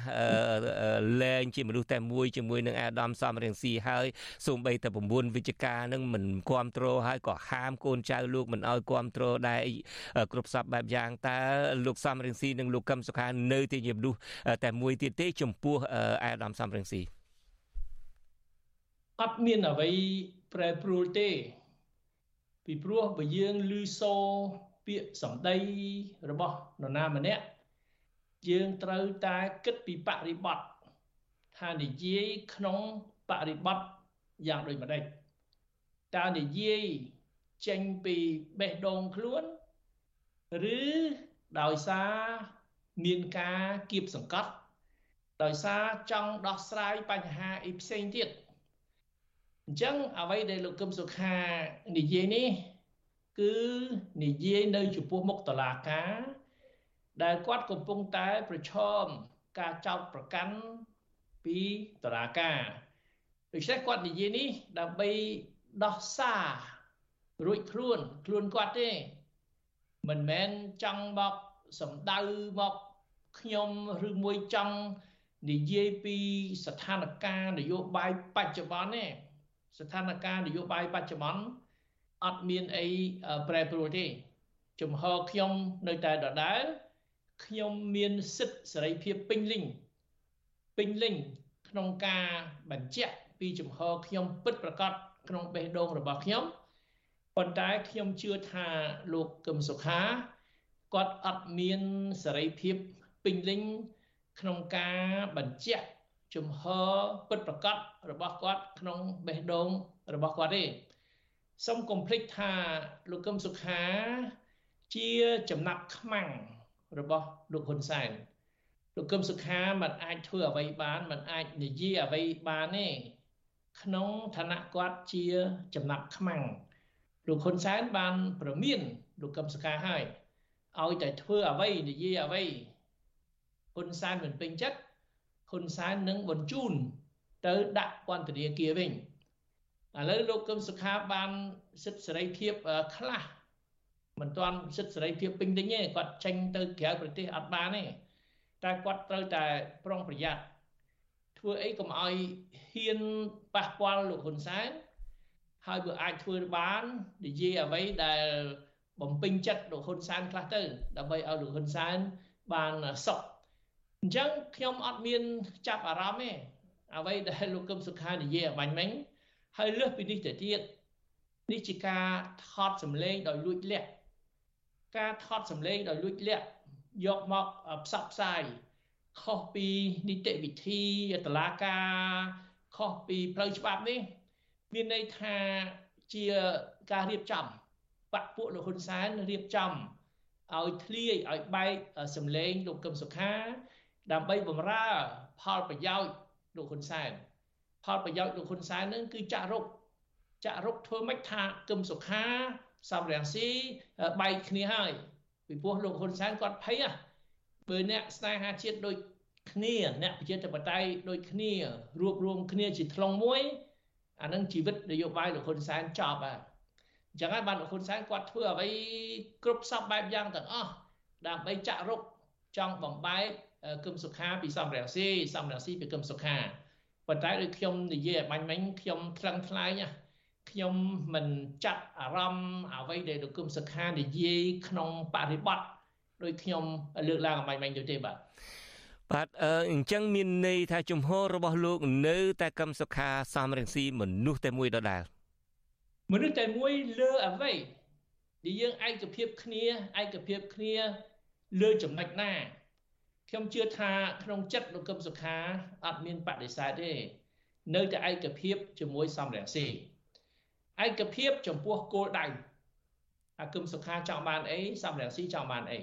លែងជាមនុស្សតែមួយជាមួយនឹងអាដាមសំរៀងស៊ីហើយសូម្បីតែ9វិជ្ជការនឹងមិនគ្រប់គ្រងហើយក៏ហាមកូនចៅលោកមិនឲ្យគ្រប់គ្រងដែរគ្រប់សពបែបយ៉ាងតើលោកសំរៀងស៊ីនិងលោកកឹមសុខានៅតែជាមនុស្សតែមួយទៀតទេ ចំពោះអាដាមសំរៀងស៊ីអត់មានអ្វីប្រែប្រួលទេ ពីព្រោះបើយើងឮសូរ ពាក្យសម្ដីរបស់នរណាម្នាក់យើងត្រូវតែគិតពីបរិបត្តិថានិយាយក្នុងបរិបត្តិយ៉ាងដូចម្ដេចតើនិយាយចេញពីបេះដូងខ្លួន ឬដោយសារមានការគៀបសង្កត់ ដោយសារចង់ដោះស្រាយបញ្ហាអីផ្សេងទៀតអញ្ចឹងអ្វីដែលលោកកឹមសុខានិយាយនេះ គឺនិយាយនៅចំពោះមុខតឡាការ ដែលគាត់កំពុងតែប្រឈមការចោទប្រកាន់ពីតឡាការដូច្នេះគាត់និយាយនេះដើម្បីដោះសាររួចខ្លួនខ្លួនគាត់ទេ មិនមែនចង់មកសម្ដៅមកខ្ញុំឬមួយចង់និយាយពីស្ថានភាពនយោបាយបច្ចុប្បន្នទេស្ថានភាពនយោបាយបច្ចុប្បន្ន អត់មានអីប្រែប្រួលទេជំហរខ្ញុំនៅតែដដែល ខ្ញុំមានសិទ្ធិសេរីភាពពេញលេញពេញលេញក្នុងការបញ្ជាក់ពីជំហរខ្ញុំពិតប្រាកដក្នុងបេះដូងរបស់ខ្ញុំប៉ុន្តែខ្ញុំជឿថាលោកកឹមសុខាគាត់អត់មានសេរីភាពពេញលេញក្នុងការបញ្ជាក់ជំហរពិតប្រាកដរបស់គាត់ក្នុងបេះដូងរបស់គាត់ទេ សូមកុំភ្លេចថាលោកកឹមសុខា ជាចំណាប់ខ្មាំងរបស់លោកហ៊ុនសែនលោកកឹមសុខាមិនអាចធ្វើអ្វីបានមិនអាចនិយាយអ្វីបានទេក្នុងឋានៈគាត់ជាចំណាប់ខ្មាំងលោកហ៊ុនសែនបានប្រមានលោកកឹមសុខាហើយឲ្យតែធ្វើអ្វីនិយាយអ្វីហ៊ុនសែនមិនពេញចិត្តហ៊ុនសែននឹងបញ្ជូនទៅដាក់ពន្ធនាគារវិញ ឥឡូវលោកកឹមសុខាបានសិទ្ធិសេរីភាពខ្លះមិនទាន់សិទ្ធិសេរីភាពពេញលេញទេគាត់ចេញទៅក្រៅប្រទេសអត់បានទេតែគាត់ត្រូវតែប្រុងប្រយ័ត្នធ្វើអីកុំឲ្យហ៊ានប៉ះពាល់លោកហ៊ុនសែនហើយបើអាចធ្វើបាននិយាយអ្វីដែលបំពេញចិត្តលោកហ៊ុនសែនខ្លះទៅ ដើម្បីឲ្យលោកហ៊ុនសែនបានសុខអញ្ចឹងខ្ញុំអត់មានចាប់អារម្មណ៍ទេអ្វីដែលលោកកឹមសុខានិយាយអបាញ់មិញ ហើយលើសពីនេះទៅទៀតនេះជាការថតសម្លេងដោយលួចលាក់ការថតសម្លេងដោយលួចលាក់យកមកផ្សព្វផ្សាយខុសពីនីតិវិធីតឡាការខុសពីផ្លូវច្បាប់នេះ មានន័យថាជាការរៀបចំបពពួកលោកហ៊ុនសែនរៀបចំឲ្យធ្លាយឲ្យបែកសម្លេងលោកកឹមសុខា ដើម្បីបំរើផលប្រយោជន៍លោកហ៊ុនសែន ផលប្រយោជន៍លោកហ៊ុនសែននឹងគឺចាក់រុកចាក់រុកធ្វើម៉េចថាកឹមសុខាសំរាំងស៊ីបែកគ្នាហើយពីព្រោះលោកហ៊ុនសែនគាត់ភ័យបើអ្នកស្នេហាជាតិដូចគ្នាអ្នកប្រជាធិបតេយ្យដូចគ្នារួបរวมគ្នាជាថ្លុងមួយអានឹងជីវិតនយោបាយលោកហ៊ុនសែនចប់ហើយអញ្ចឹងហើយបានលោកហ៊ុនសែនគាត់ធ្វើអ្វីគ្រប់សពបែបយ៉ាងទាំងអស់ដើម្បីចាក់រុកចង់បំបែកគឹមសុខាពីសំរងស៊ីសំរងស៊ីពីគឹមសុខា ប៉ុន្តែដូចខ្ញុំនិយាយឲ្យបាញ់មិញខ្ញុំថ្លឹងថ្លែងខ្ញុំមិនចាត់អារម្មណ៍អ្វីដែលលោកគឹមសុខានិយាយក្នុងបរិបទដោយខ្ញុំលើកឡើងឲ្យបាញ់មិញទៅទេបាទបាទអញ្ចឹងមានន័យថាជំហររបស់លោកនៅតែកឹមសុខាសំរងស៊ីមនុស្សតែមួយដដែលមនុស្សតែមួយលើអ្វីដែលយើងឯកភាពគ្នាឯកភាពគ្នាលើចំណុចណា ខ្ញុំជឿថាក្នុងចិត្តលោកកឹមសុខាអត់មានបដិសេធទេនៅតែឯកភាពជាមួយសំរងស៊ីឯកភាពចំពោះគោលដៅអាគឹមសុខាចង់បានអីសំរងស៊ីចង់បានអី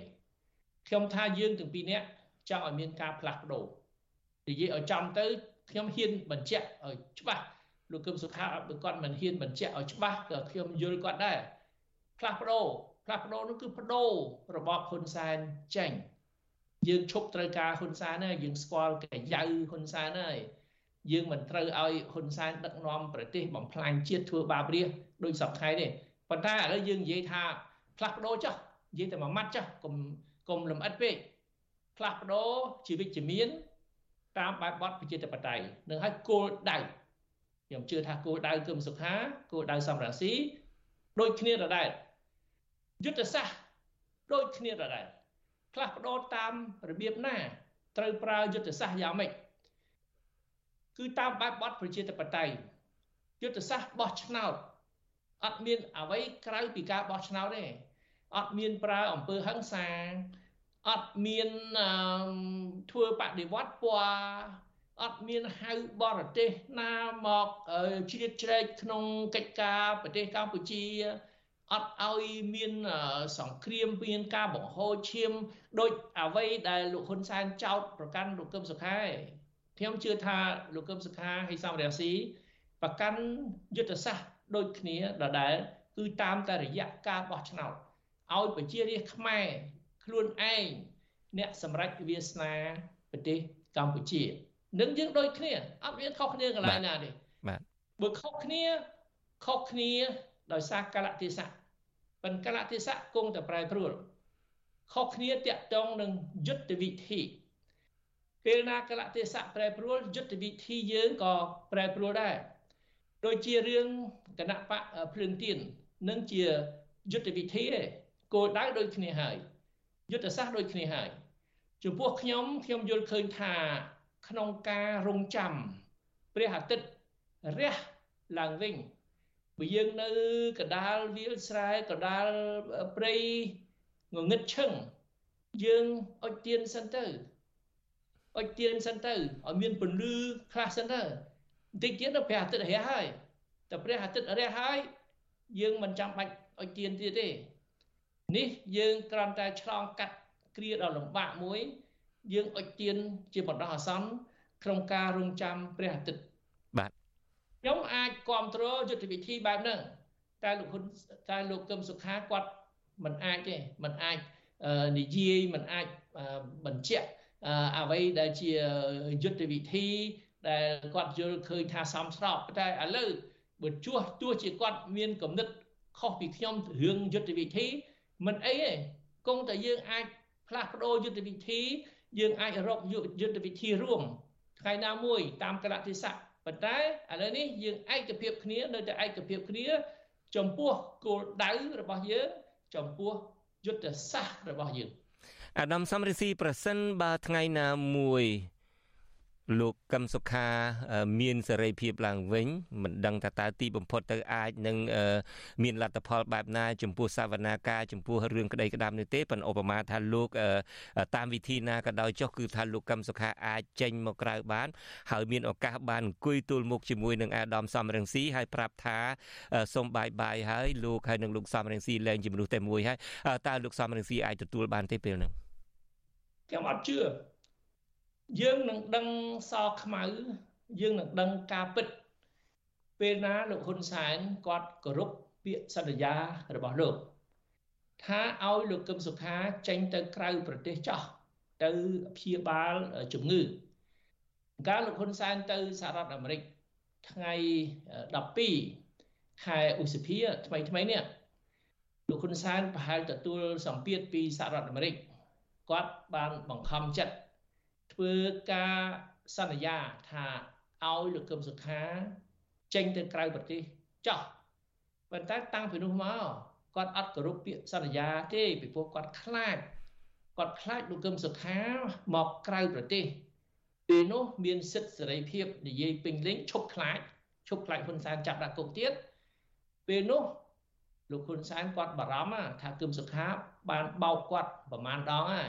ខ្ញុំថាយើងទាំងពីរនាក់ចង់ឲ្យមានការផ្លាស់ប្ដូរនិយាយឲ្យចំទៅខ្ញុំហ៊ានបញ្ជាក់ឲ្យច្បាស់លោកគឹមសុខាបើគាត់មិនហ៊ានបញ្ជាក់ឲ្យច្បាស់ក៏ខ្ញុំយល់គាត់ដែរផ្លាស់ប្ដូរផ្លាស់ប្ដូរនោះគឺប្ដូររបបហ៊ុនសែនចេញ យើងឈប់ត្រូវការហ៊ុនសែនហើយយើងស្គាល់កាយៅហ៊ុនសែនហើយយើងមិនត្រូវឲ្យហ៊ុនសែនដឹកនាំប្រទេសបំផ្លាញជាតិធ្វើបាបរាជដោយសពថ្ងៃទេប៉ុន្តែឥឡូវយើងនិយាយថាផ្លាស់ប្ដូរចុះនិយាយតែមួយម៉ាត់ចុះកុំកុំលំអិតពេកផ្លាស់ប្ដូរជីវិតជាមានតាមបែបបទប្រជាធិបតេយ្យនឹងឲ្យគោលដៅខ្ញុំជឿថាគោលដៅគឺមសុខាគោលដៅសំរាស៊ីដូចគ្នាដដែលយុទ្ធសាស្ត្រដូចគ្នាដដែល ផ្លាស់ប្ដូរតាមរបៀបណា ត្រូវប្រើយុទ្ធសាស្ត្រយ៉ាងម៉េចគឺតាមបែបបទប្រជាធិបតេយ្យយុទ្ធសាស្ត្របោះឆ្នោតអត់មានអ្វីក្រៅពីការបោះឆ្នោតទេអត់មានប្រើអំពើហិង្សាអត់មានធ្វើបដិវត្តពណ៌អត់មានហៅបរទេសណាមកជ្រៀតជ្រែកក្នុងកិច្ចការប្រទេសកម្ពុជា អត់ឲ្យមានសង្គ្រាមមានការបង្ហូរឈាមដូចអ្វីដែលលោកហ៊ុនសែនចោទប្រកាន់លោកកឹមសុខាខ្ញុំជឿថាលោកកឹមសុខាហើយសំរាស៊ីប្រកាន់យុទ្ធសាស្ត្រដូចគ្នាដដែលគឺតាមតែរយៈការបោះឆ្នោតឲ្យប្រជារាស្ត្រខ្មែរខ្លួនឯងអ្នកសម្រេចវាសនាប្រទេសកម្ពុជានឹងយើងដូចគ្នាអត់មានខុសគ្នាកន្លែងណាទេបាទបើខុសគ្នាខុសគ្នា ដោយសារកលៈទេសៈប៉ុន្តែកលៈទេសៈគង់តែប្រែប្រួលខុសគ្នាតាក់ទងនឹងយុទ្ធវិធីពេលណាកលៈទេសៈប្រែប្រួលយុទ្ធវិធីយើងក៏ប្រែប្រួលដែរដូចជារឿងគណៈបកភ្លើងទៀននឹងជាយុទ្ធវិធីឯគោលដៅដូចគ្នាហើយយុទ្ធសាស្ត្រដូចគ្នាហើយចំពោះខ្ញុំខ្ញុំយល់ឃើញថាក្នុងការរងចាំព្រះអាទិត្យរះឡើងវិញ បើយើងនៅកដាលវាលស្រែកដាលព្រៃងងឹតឈឹងយើងអុជទៀនសិនទៅអុជទៀនសិនទៅឲ្យមានពន្លឺខ្លះសិនទៅបន្តិចទៀតព្រះអាទិត្យរះហើយតែព្រះអាទិត្យរះហើយយើងមិនចាំបាច់អុជទៀនទៀតទេនេះយើងគ្រាន់តែឆ្លងកាត់គ្រាដ៏លំបាកមួយ យើងអុជទៀនជាបណ្ដោះអាសន្នក្នុងការរងចាំព្រះអាទិត្យបាទ ខ្ញុំអាចគ្រប់គ្រងយុទ្ធវិធីបែបហ្នឹងតែលោកហ៊ុនតែលោកកឹមសុខាគាត់មិនអាចទេមិនអាចនិយាយមិនអាចបញ្ជាក់អ្វីដែលជាយុទ្ធវិធីដែលគាត់យល់ឃើញថាសមស្របតែឥឡូវបើជួសទោះជាគាត់មានគំនិតខុសពីខ្ញុំរឿងយុទ្ធវិធីមិនអីទេគង់តែយើងអាចផ្លាស់ប្ដូរយុទ្ធវិធី យើងអាចរកយុទ្ធវិធីរួមថ្ងៃណាមួយតាមកលៈទេសៈ ប៉ុន្តែឥឡូវនេះយើងឯកភាពគ្នានៅតែឯកភាពគ្នា ចំពោះគោលដៅរបស់យើងចំពោះយុទ្ធសាស្ត្ររបស់យើងអាដាមសំរិទ្ធីប្រសិនបើថ្ងៃណាមួយ លោកកឹមសុខាមានសេរីភាពឡើងវិញមិនដឹងថាតើទីបំផុតទៅអាចនឹងមានលទ្ធផលបែបណា ចំពោះសវនាការចំពោះរឿងក្តីក្តាំនេះទេប៉ុន្តែឧបមាថាលោកតាមវិធីណាក៏ដោយចុះគឺថាលោកកឹមសុខាអាចចេញមកក្រៅបាន ហើយមានឱកាសបានអង្គុយទល់មុខជាមួយនឹងអាដាមសំរងស៊ីហើយប្រាប់ថាសូមបាយបាយហើយលោកហើយនឹងលោកសំរងស៊ីលែងជាមនុស្សតែមួយហើយតើលោកសំរងស៊ីអាចទទួលបានទេពេលហ្នឹងខ្ញុំអត់ជឿ យើងនឹងដឹងសខ្មៅ យើងនឹងដឹងការពិត ពេលណាលោកហ៊ុនសែនគាត់គោរពពាក្យសន្យារបស់លោក ថាឲ្យលោកកឹមសុខាចេញទៅក្រៅប្រទេសចោះទៅព្យាបាលជំងឺកាលលោកហ៊ុនសែនទៅសហរដ្ឋអាមេរិកថ្ងៃ12ខែឧសភាថ្មីថ្មីនេះលោកហ៊ុនសែនប្រហែលទទួលសម្ពាធពីសហរដ្ឋអាមេរិកគាត់បានបង្ខំចិត្ត ធ្វើការសន្យាថាឲ្យលោកកឹមសុខា ចេញទៅក្រៅប្រទេសចោះប៉ុន្តែតាំងពីនោះមកគាត់អត់គោរពពាក្យសន្យាទេពីព្រោះគាត់ខ្លាចគាត់ខ្លាចលោកកឹមសុខាមកក្រៅប្រទេសពេលនោះមានសិទ្ធិសេរីភាពនិយាយពេញលេងឈប់ខ្លាចឈប់ខ្លាចហ៊ុនសែនចាប់ដាក់គុកទៀតពេលនោះលោកហ៊ុនសែនគាត់បារម្ភថាគឹមសុខាបានបោកគាត់ប្រមាណដងហើយ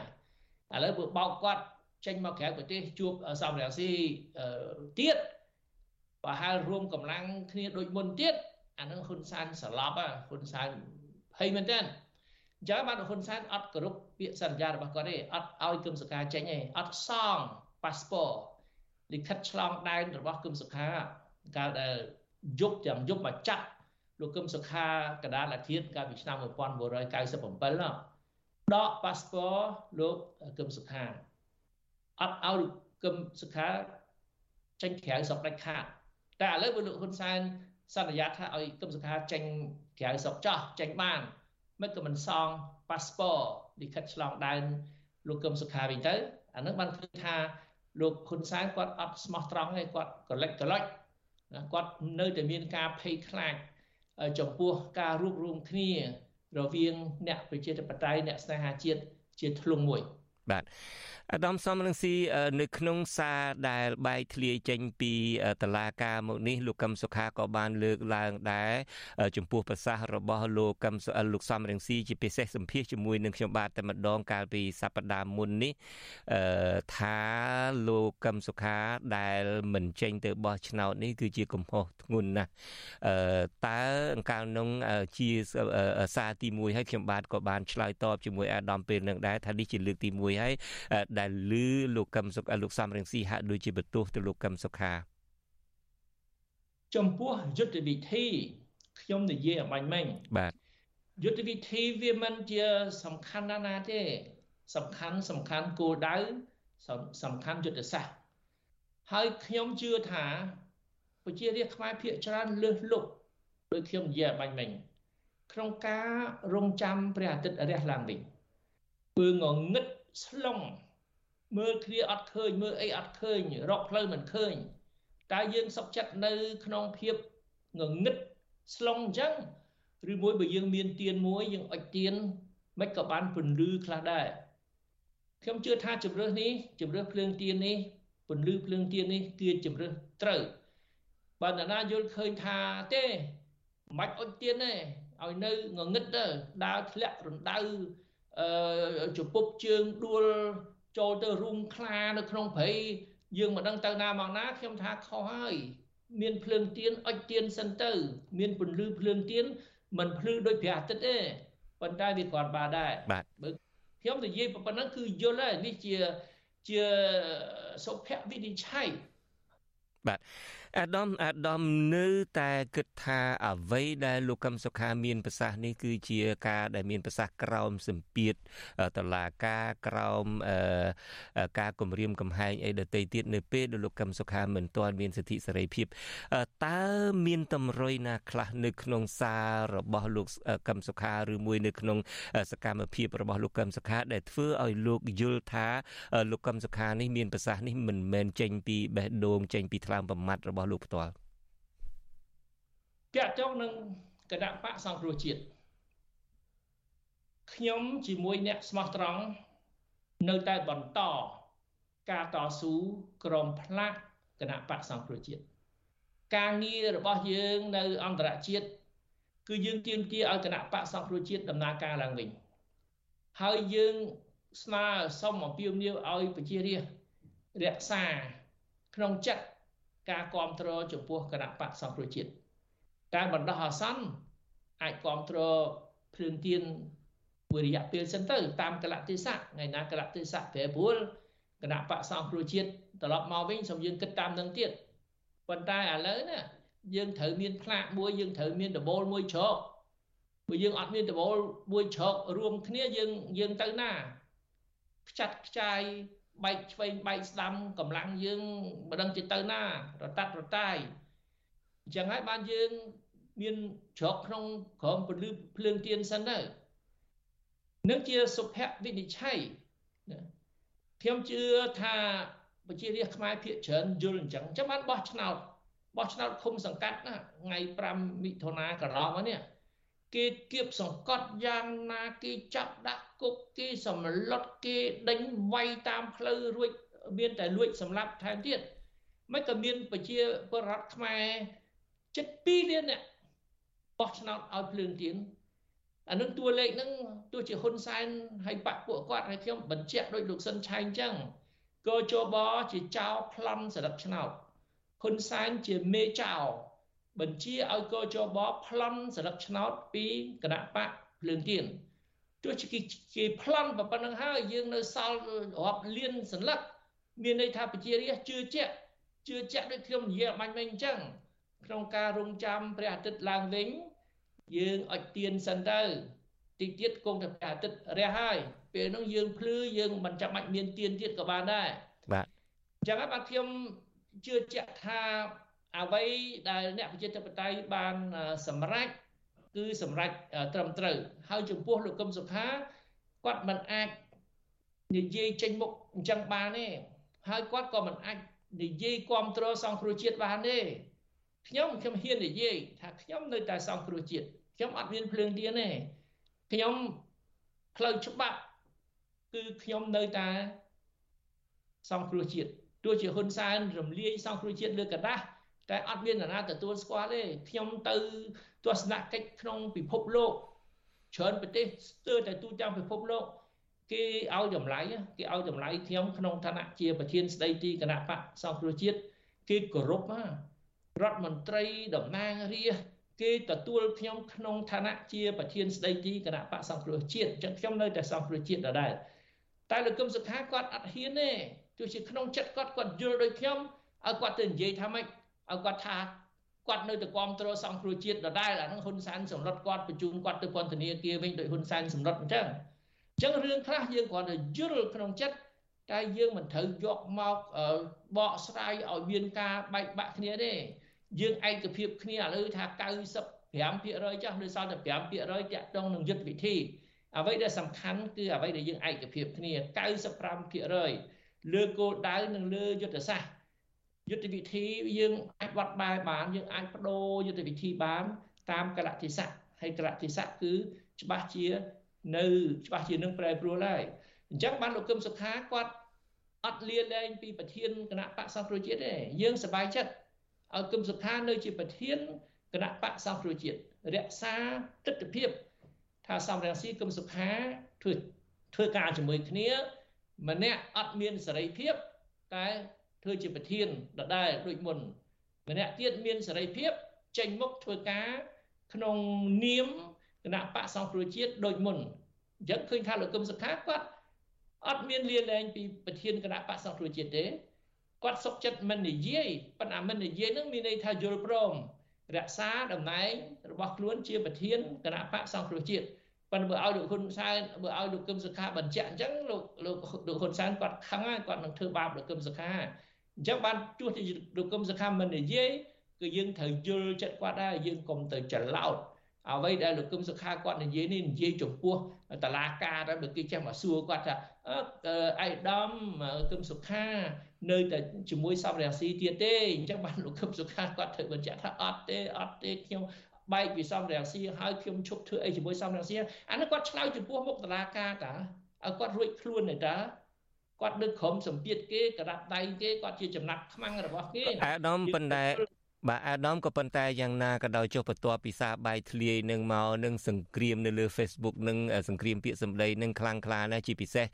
ឥឡូវបើបោកគាត់ ចេញមកក្រៅប្រទេសជួបសំរងស៊ីទៀតប្រហែលរួមកម្លាំងគ្នាដូចមុនទៀតអានឹងហ៊ុនសែនស្លាប់ហ៊ុនសែនភ័យមែនតើអញ្ចឹងបានហ៊ុនសែនអត់គោរពពាក្យសន្យារបស់គាត់ទេអត់ឲ្យគឹមសុខាចេញទេអត់សងប៉ាសពតលិខិតឆ្លងដែនរបស់គឹមសុខាកាលដែលយប់ទាំងយប់មកចាត់លោកគឹមសុខាកដាលអាធិធកាលពីឆ្នាំ1997ដកប៉ាសពតលោកគឹមសុខា អត់ឲ្យគឹមសុខាចេញក្រៅស្រុកដាច់ខាតតែឥឡូវបើលោកហ៊ុនសែនសន្យាថាឲ្យគឹមសុខាចេញក្រៅស្រុកចោះចេញបានមិនក៏មិនសងប៉ាសពតលិខិតឆ្លងដែនលោកគឹមសុខាវិញទៅអានឹងបានឃើញថាលោកហ៊ុនសែនគាត់អត់ស្មោះត្រង់ទេគាត់កលិចកលុចគាត់នៅតែមានការភ័យខ្លាចចំពោះការរួបរวมគ្នា រវាងអ្នកប្រជាធិបតេយ្យអ្នកស្នេហាជាតិជាធ្លុងមួយបាទ អាដាមសំរងស៊ីនៅក្នុងសារដែលបែកធ្លាយចេញពីតឡាការមកនេះលោកកឹមសុខាក៏បានលើកឡើងដែរចំពោះប្រសាសន៍របស់លោកកឹមលោកសំរងស៊ីជាពិសេសសម្ភាសជាមួយនឹងខ្ញុំបាទតែម្ដងកាលពីសប្តាហ៍មុននេះថាលោកកឹមសុខាដែលមិនចេញទៅបោះឆ្នោតនេះគឺជាកំហុសធ្ងន់ណាស់តើអង្កលនោះជាសារទី1ហើយខ្ញុំបាទក៏បានឆ្លើយតបជាមួយអាដាមពេលនឹងដែរថានេះជាលើកទី1ហើយដែលលឺលោកកឹមសុខលោកសំរងស៊ីហាក់ដូចជាបន្ទោសទៅលោកកឹមសុខាចំពោះយុទ្ធវិធីខ្ញុំនិយាយអបាញ់មិញបាទយុទ្ធវិធីវាមិនជាសំខាន់ណាស់ណាទេ សំខាន់សំខាន់គោលដៅសំខាន់យុទ្ធសាស្ត្រហើយខ្ញុំជឿថាប្រជារាស្ត្រខ្មែរភាគច្រើនលើសលប់ដោយខ្ញុំនិយាយអបាញ់មិញក្នុងការរងចាំព្រះអាទិត្យរះឡើងវិញពើងងឹតស្លុង មើលគ្នាអត់ឃើញមើលអីអត់ឃើញរកផ្លូវមិនឃើញតែយើងសុខចិត្តនៅក្នុងភាពងងឹតស្លុងអញ្ចឹងឬមួយបើយើងមានទៀនមួយយើងអុជទៀនមិនក៏បានពន្លឺខ្លះដែរខ្ញុំជឿថាជំរឿសនេះជំរឿសភ្លើងទៀននេះពន្លឺភ្លើងទៀននេះគឺជំរឿសត្រូវបើនរណាយល់ឃើញថាទេមិនអុជទៀនទេឲ្យនៅងងឹតទៅដើរធ្លាក់រណ្ដៅអឺជពុកជើងដួល ចូលទៅរុំខ្លានៅក្នុងព្រៃយើងមិនដឹងទៅណាមកណាខ្ញុំថាខុសហើយមានភ្លើងទៀនអុជទៀនសិនទៅ មានពន្លឺភ្លើងទៀនមិនភ្លឺដូចព្រះអាទិត្យទេប៉ុន្តែវាគ្រាន់បើដែរបាទបើខ្ញុំនិយាយប៉ុណ្ណឹងគឺយល់ហើយនេះជាជាសុភវិនិច្ឆ័យបាទ អាដាមអាដាមនៅតែគិតថាអ្វីដែលលោកកឹមសុខាមានប្រសាសន៍នេះគឺជាការដែលមានប្រសាសន៍ក្រោមសម្ពាធតឡាការក្រោមការគម្រាមកំហែងអីដទៃទៀតនៅពេលដែលលោកកឹមសុខាមិនទាន់មានសិទ្ធិសេរីភាពតើមានតម្រុយណាខ្លះនៅក្នុងសាររបស់លោកកឹមសុខាឬមួយនៅក្នុងសកម្មភាពរបស់លោកកឹមសុខាដែលធ្វើឲ្យលោកយល់ថាលោកកឹមសុខានេះមានប្រសាសន៍នេះមិនមែនចេញពីបេះដូងចេញពីថ្លើមប្រមាត់របស់របស់លោកផ្ទាល់តាក់ទងនឹងគណៈបកសង្គ្រោះជាតិខ្ញុំជាមួយអ្នកស្មោះត្រង់នៅតែបន្តការតស៊ូក្រមផ្លាក់គណៈបកសង្គ្រោះជាតិការងាររបស់យើងនៅអន្តរជាតិគឺយើងទាមទារឲ្យគណៈបកសង្គ្រោះជាតិដំណើរការឡើងវិញហើយយើងស្នើសុំអំពាវនាវឲ្យប្រជារាស្ត្ររក្សាក្នុងចិត្ត ការគ្រប់គ្រងចំពោះគណៈបកសង្គ្រោះជាតិការបណ្ដោះអាសន្នអាចគ្រប់គ្រងភ្លើងទៀនមួយរយៈពេលសិនទៅ តាមកលៈទេសៈថ្ងៃណាកលៈទេសៈប្រែប្រួលគណៈបកសង្គ្រោះជាតិត្រឡប់មកវិញសូមយើងគិតតាមនឹងទៀតប៉ុន្តែឥឡូវណាយើងត្រូវមានផ្លាកមួយយើងត្រូវមានដបូលមួយជ្រកបើយើងអត់មានដបូលមួយជ្រករួមគ្នាយើងយើងទៅណាខ្ចាត់ខ្ចាយ បែកឆ្វេងបែកស្ដាំកម្លាំងយើងមិនដឹងទៅទៅណារតាត់រតាយអញ្ចឹងហើយបានយើងមានជ្រកក្នុងក្រមពលឺភ្លើងទៀនសិនទៅនឹងជាសុភវិនិច្ឆ័យខ្ញុំជឿថាប្រជារាស្ត្រខ្មែរភាគច្រើនយល់អញ្ចឹងអញ្ចឹងបានបោះឆ្នោតបោះឆ្នោតឃុំសង្កាត់ណាថ្ងៃ5មិថុនាកន្លងមកនេះ គេគៀបសង្កត់យ៉ាងណាគេចាប់ដាក់គុកគេសម្លុតគេដេញវាយតាមផ្លូវរួចមានតែលួចសម្លាប់ថែមទៀតមិនក៏មានប្រជាពលរដ្ឋខ្មែរជិត2លានអ្នកបោះឆ្នោតឲ្យភ្លើងទៀនអានឹងតួលេខហ្នឹងទោះជាហ៊ុនសែនហើយបាក់ពួកគាត់ហើយខ្ញុំបញ្ជាក់ដោយលោកសិនឆៃអញ្ចឹងកោជបជាចៅប្លន់សរិទ្ធឆ្នោតហ៊ុនសែនជាមេចៅ បញ្ជាឲ្យកោជបប្លន់សរិទ្ធឆ្នោតពីគណៈបកភ្លើងទៀនទោះជាគេប្លន់ប៉ុណ្្នឹងហើយយើងនៅសល់រាប់លានសន្លឹកមានន័យថាប្រជារាស្ត្រជឿជាក់ជឿជាក់ដូចខ្ញុំនិយាយបាញ់មិញអញ្ចឹងក្នុងការរងចាំព្រះអាទិត្យឡើងវិញយើងអុចទៀនសិនទៅតិចទៀតគង់តែព្រះអាទិត្យរះហើយពេលនោះយើងភ្លឺយើងមិនចាំបាច់មានទៀនទៀតក៏បានដែរបាទអញ្ចឹងហើយបាទខ្ញុំជឿជាក់ថា អ្វីដែលអ្នកប្រជាធិបតេយ្យបានសម្រេចគឺសម្រេចត្រឹមត្រូវហើយចំពោះលោកកឹមសុខាគាត់មិនអាចនិយាយចេញមុខអញ្ចឹងបានទេហើយគាត់ក៏មិនអាចនិយាយគ្រប់គ្រងសង្គ្រោះជាតិបានទេខ្ញុំខ្ញុំហ៊ាននិយាយថាខ្ញុំនៅតែសង្គ្រោះជាតិខ្ញុំអត់មានភ្លើងទៀនទេខ្ញុំផ្លូវច្បាប់គឺខ្ញុំនៅតែសង្គ្រោះជាតិទោះជាហ៊ុនសែនរំលាយសង្គ្រោះជាតិលើกระดาษ តែអត់មាននរណាទទួលស្គាល់ទេខ្ញុំទៅទស្សនកិច្ចក្នុងពិភពលោកច្រើនប្រទេសស្ទើរតែទូទាំងពិភពលោកគេឲ្យតម្លៃគេឲ្យតម្លៃខ្ញុំក្នុងឋានៈជាប្រធានស្ដីទីគណៈបកសង្គ្រោះជាតិគេគោរពរដ្ឋមន្ត្រីតំណាងរាស្ត្រគេទទួលខ្ញុំក្នុងឋានៈជាប្រធានស្ដីទីគណៈបកសង្គ្រោះជាតិចឹងខ្ញុំនៅតែសង្គ្រោះជាតិដដែលតែលោកកឹមសុខាគាត់អត់ហ៊ានទេទោះជាក្នុងចិត្តគាត់គាត់យល់ដូចខ្ញុំឲ្យគាត់ទៅនិយាយថាម៉េច ឲ្យគាត់ថាគាត់នៅតែគ្រប់គ្រងសង្គ្រោះជាតិដដែលអានឹងហ៊ុនសែនសម្លុតគាត់បញ្ជូនគាត់ទៅពន្ធនាគារវិញដោយហ៊ុនសែនសម្លុតអញ្ចឹងអញ្ចឹងរឿងខ្លះយើងគ្រាន់តែយល់ក្នុងចិត្តតែយើងមិនត្រូវយកមកបកស្រាយឲ្យមានការបែកបាក់គ្នាទេយើងឯកភាពគ្នាឥឡូវថា95%ចាស់នៅសល់តែ5%តាក់ទងនឹងយុទ្ធវិធីអ្វីដែលសំខាន់គឺអ្វីដែលយើងឯកភាពគ្នា95%លើគោលដៅនិងលើយុទ្ធសាស្ត្រ យុទ្ធវិធីយើងអាចវត្តបែបានយើងអាចបដូរយុទ្ធវិធីបាន តាមកលៈទេសៈហើយកលៈទេសៈគឺច្បាស់ជានៅច្បាស់ជានឹងប្រែប្រួលហើយអញ្ចឹងបានលោកកឹមសុខាគាត់អត់លៀលែងពីប្រធានគណៈបកសង្គ្រោះជាតិទេយើងសប្បាយចិត្តឲ្យគឹមសុខានៅជាប្រធានគណៈបកសង្គ្រោះជាតិរក្សាទស្សនវិជ្ជាថាសំរងស៊ីគឹមសុខាធ្វើធ្វើការជាមួយគ្នាម្នាក់អត់មានសេរីភាពតែ ធ្វើជាប្រធានដដែលដូចមុនម្នាក់ទៀតមានសេរីភាពចេញមុខធ្វើការក្នុងនាមគណៈបកសង្គ្រោះជាតិដូចមុនអញ្ចឹងឃើញថាលោកកឹមសុខាគាត់អត់មានលាលែងពីប្រធានគណៈបកសង្គ្រោះជាតិទេគាត់សុកចិត្តមិននិយាយប៉ុន្តែមិននិយាយនឹងមានន័យថាយល់ព្រមរក្សាតំណែងរបស់ខ្លួនជាប្រធានគណៈបកសង្គ្រោះជាតិប៉ុន្តែបើឲ្យលោកហ៊ុនសែនបើឲ្យលោកកឹមសុខាបញ្ជាក់អញ្ចឹងលោកលោកលោកហ៊ុនសែនគាត់ខឹងហើយគាត់នឹងធ្វើបាបលោកកឹមសុខា អញ្ចឹងបានទោះជាលោកកឹមសុខាមិននិយាយគឺយើងត្រូវយល់ចិត្តគាត់ដែរយើងកុំទៅច្រឡោតអ្វីដែលលោកគឹមសុខាគាត់និយាយនេះនិយាយចំពោះតឡាការតែបើគេចេះមកសួរគាត់ថាអៃដាមគឹមសុខានៅតែជាមួយសំរាស៊ីទៀតទេអញ្ចឹងបានលោកគឹមសុខាគាត់ត្រូវបញ្ជាក់ថាអត់ទេអត់ទេខ្ញុំបែកពីសំរាស៊ីហើយខ្ញុំឈប់ធ្វើអីជាមួយសំរាស៊ីអានោះគាត់ឆ្លើយចំពោះមុខតឡាការតាឲ្យគាត់រួចខ្លួនទេតា គាត់ដឹកក្រុមសម្ពាធគេក្រាបដៃគេគាត់ជាចំណាត់ខ្មាំងរបស់គេអាដាមប៉ុន្តែ បាទអាដាមក៏ប៉ុន្តែយ៉ាងណាក៏ដោយចុះបន្ទាប់ពីសារបាយធ្លាយនឹងមកនឹងសង្គ្រាមនៅលើ Facebook នឹងសង្គ្រាមពាក្យសម្ដីនឹងខ្លាំងក្លាណាស់ជាពិសេស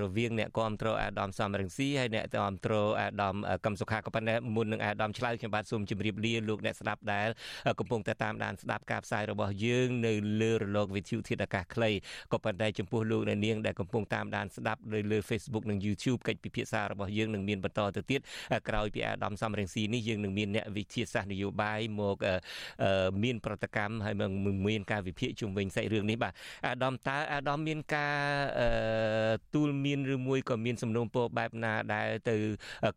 រវាងអ្នកគ្រប់គ្រងអាដាមសំរងស៊ីហើយអ្នកគ្រប់គ្រងអាដាមកឹមសុខាក៏ប៉ុន្តែមុននឹងអាដាមឆ្លើយខ្ញុំបាទសូមជម្រាបលាលោកអ្នកស្ដាប់ដែលកំពុងតែតាមដានស្ដាប់ការផ្សាយរបស់យើងនៅលើរលកវិទ្យុធាតុអាកាសខ្លីក៏ប៉ុន្តែចំពោះលោកអ្នកនាងដែលកំពុងតាមដានស្ដាប់នៅលើ Facebook និង YouTube កិច្ចពិភាក្សារបស់យើងនឹងមានបន្តទៅទៀតក្រោយពីអាដាមសំរងស៊ីនេះយើងនឹងមានអ្នកវិទ្យាសាស្ត្រនយោបាយមកមានប្រតិកម្មហើយមានការវិភាគជុំវិញសាច់រឿងនេះបាទអាដាមតើអាដាមមានការទូលមានឬមួយក៏មានសំណូមពរបែបណាដែលទៅ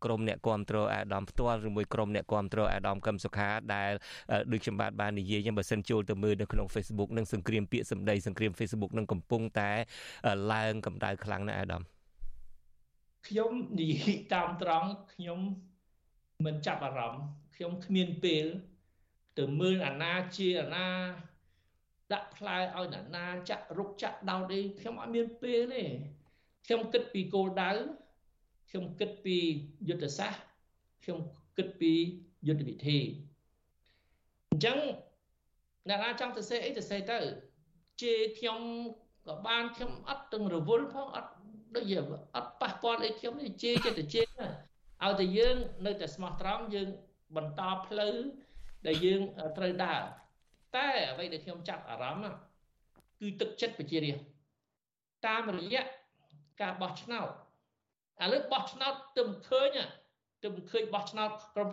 ក្រមអ្នកគ្រប់គ្រងអាដាមផ្ទាល់ឬមួយក្រមអ្នកគ្រប់គ្រងអាដាមកឹមសុខាដែលដូចខ្ញុំបាទបាននិយាយចឹងបើសិនចូលទៅមើលនៅក្នុង Facebook នឹងសង្គ្រាមពាក្យសម្ដីសង្គ្រាម Facebook នឹងកំពុងតែឡើងកម្ដៅខ្លាំងណាស់អាដាមខ្ញុំនិយាយតាមត្រង់ខ្ញុំមិនចាប់អារម្មណ៍ ខ្ញុំគ្មានពេលទៅមើលអាណាជាអាណាដាក់ផ្លែឲ្យអាណាចាក់រុកចាក់ដោតអីខ្ញុំអត់មានពេលទេខ្ញុំគិតពីគោលដៅខ្ញុំគិតពីយុទ្ធសាស្ត្រខ្ញុំគិតពីយុទ្ធវិធីអញ្ចឹងអ្នកណាចង់ទៅសេអីទៅសេទៅជេរខ្ញុំក៏បានខ្ញុំអត់ទាំងរវល់ផងអត់ដូចជាអត់ប៉ះពាល់អីខ្ញុំនេះជេរចិត្តទៅជេរឲ្យតែយើងនៅតែស្មោះត្រង់យើង បន្តផ្លូវដែលយើងត្រូវដើរតែអ្វីដែលខ្ញុំចាប់អារម្មណ៍គឺទឹកចិត្តប្រជារាស្ត្រតាមរយៈការបោះឆ្នោតឥឡូវបោះឆ្នោតទៅឃើញទៅឃើញបោះឆ្នោតក្រុម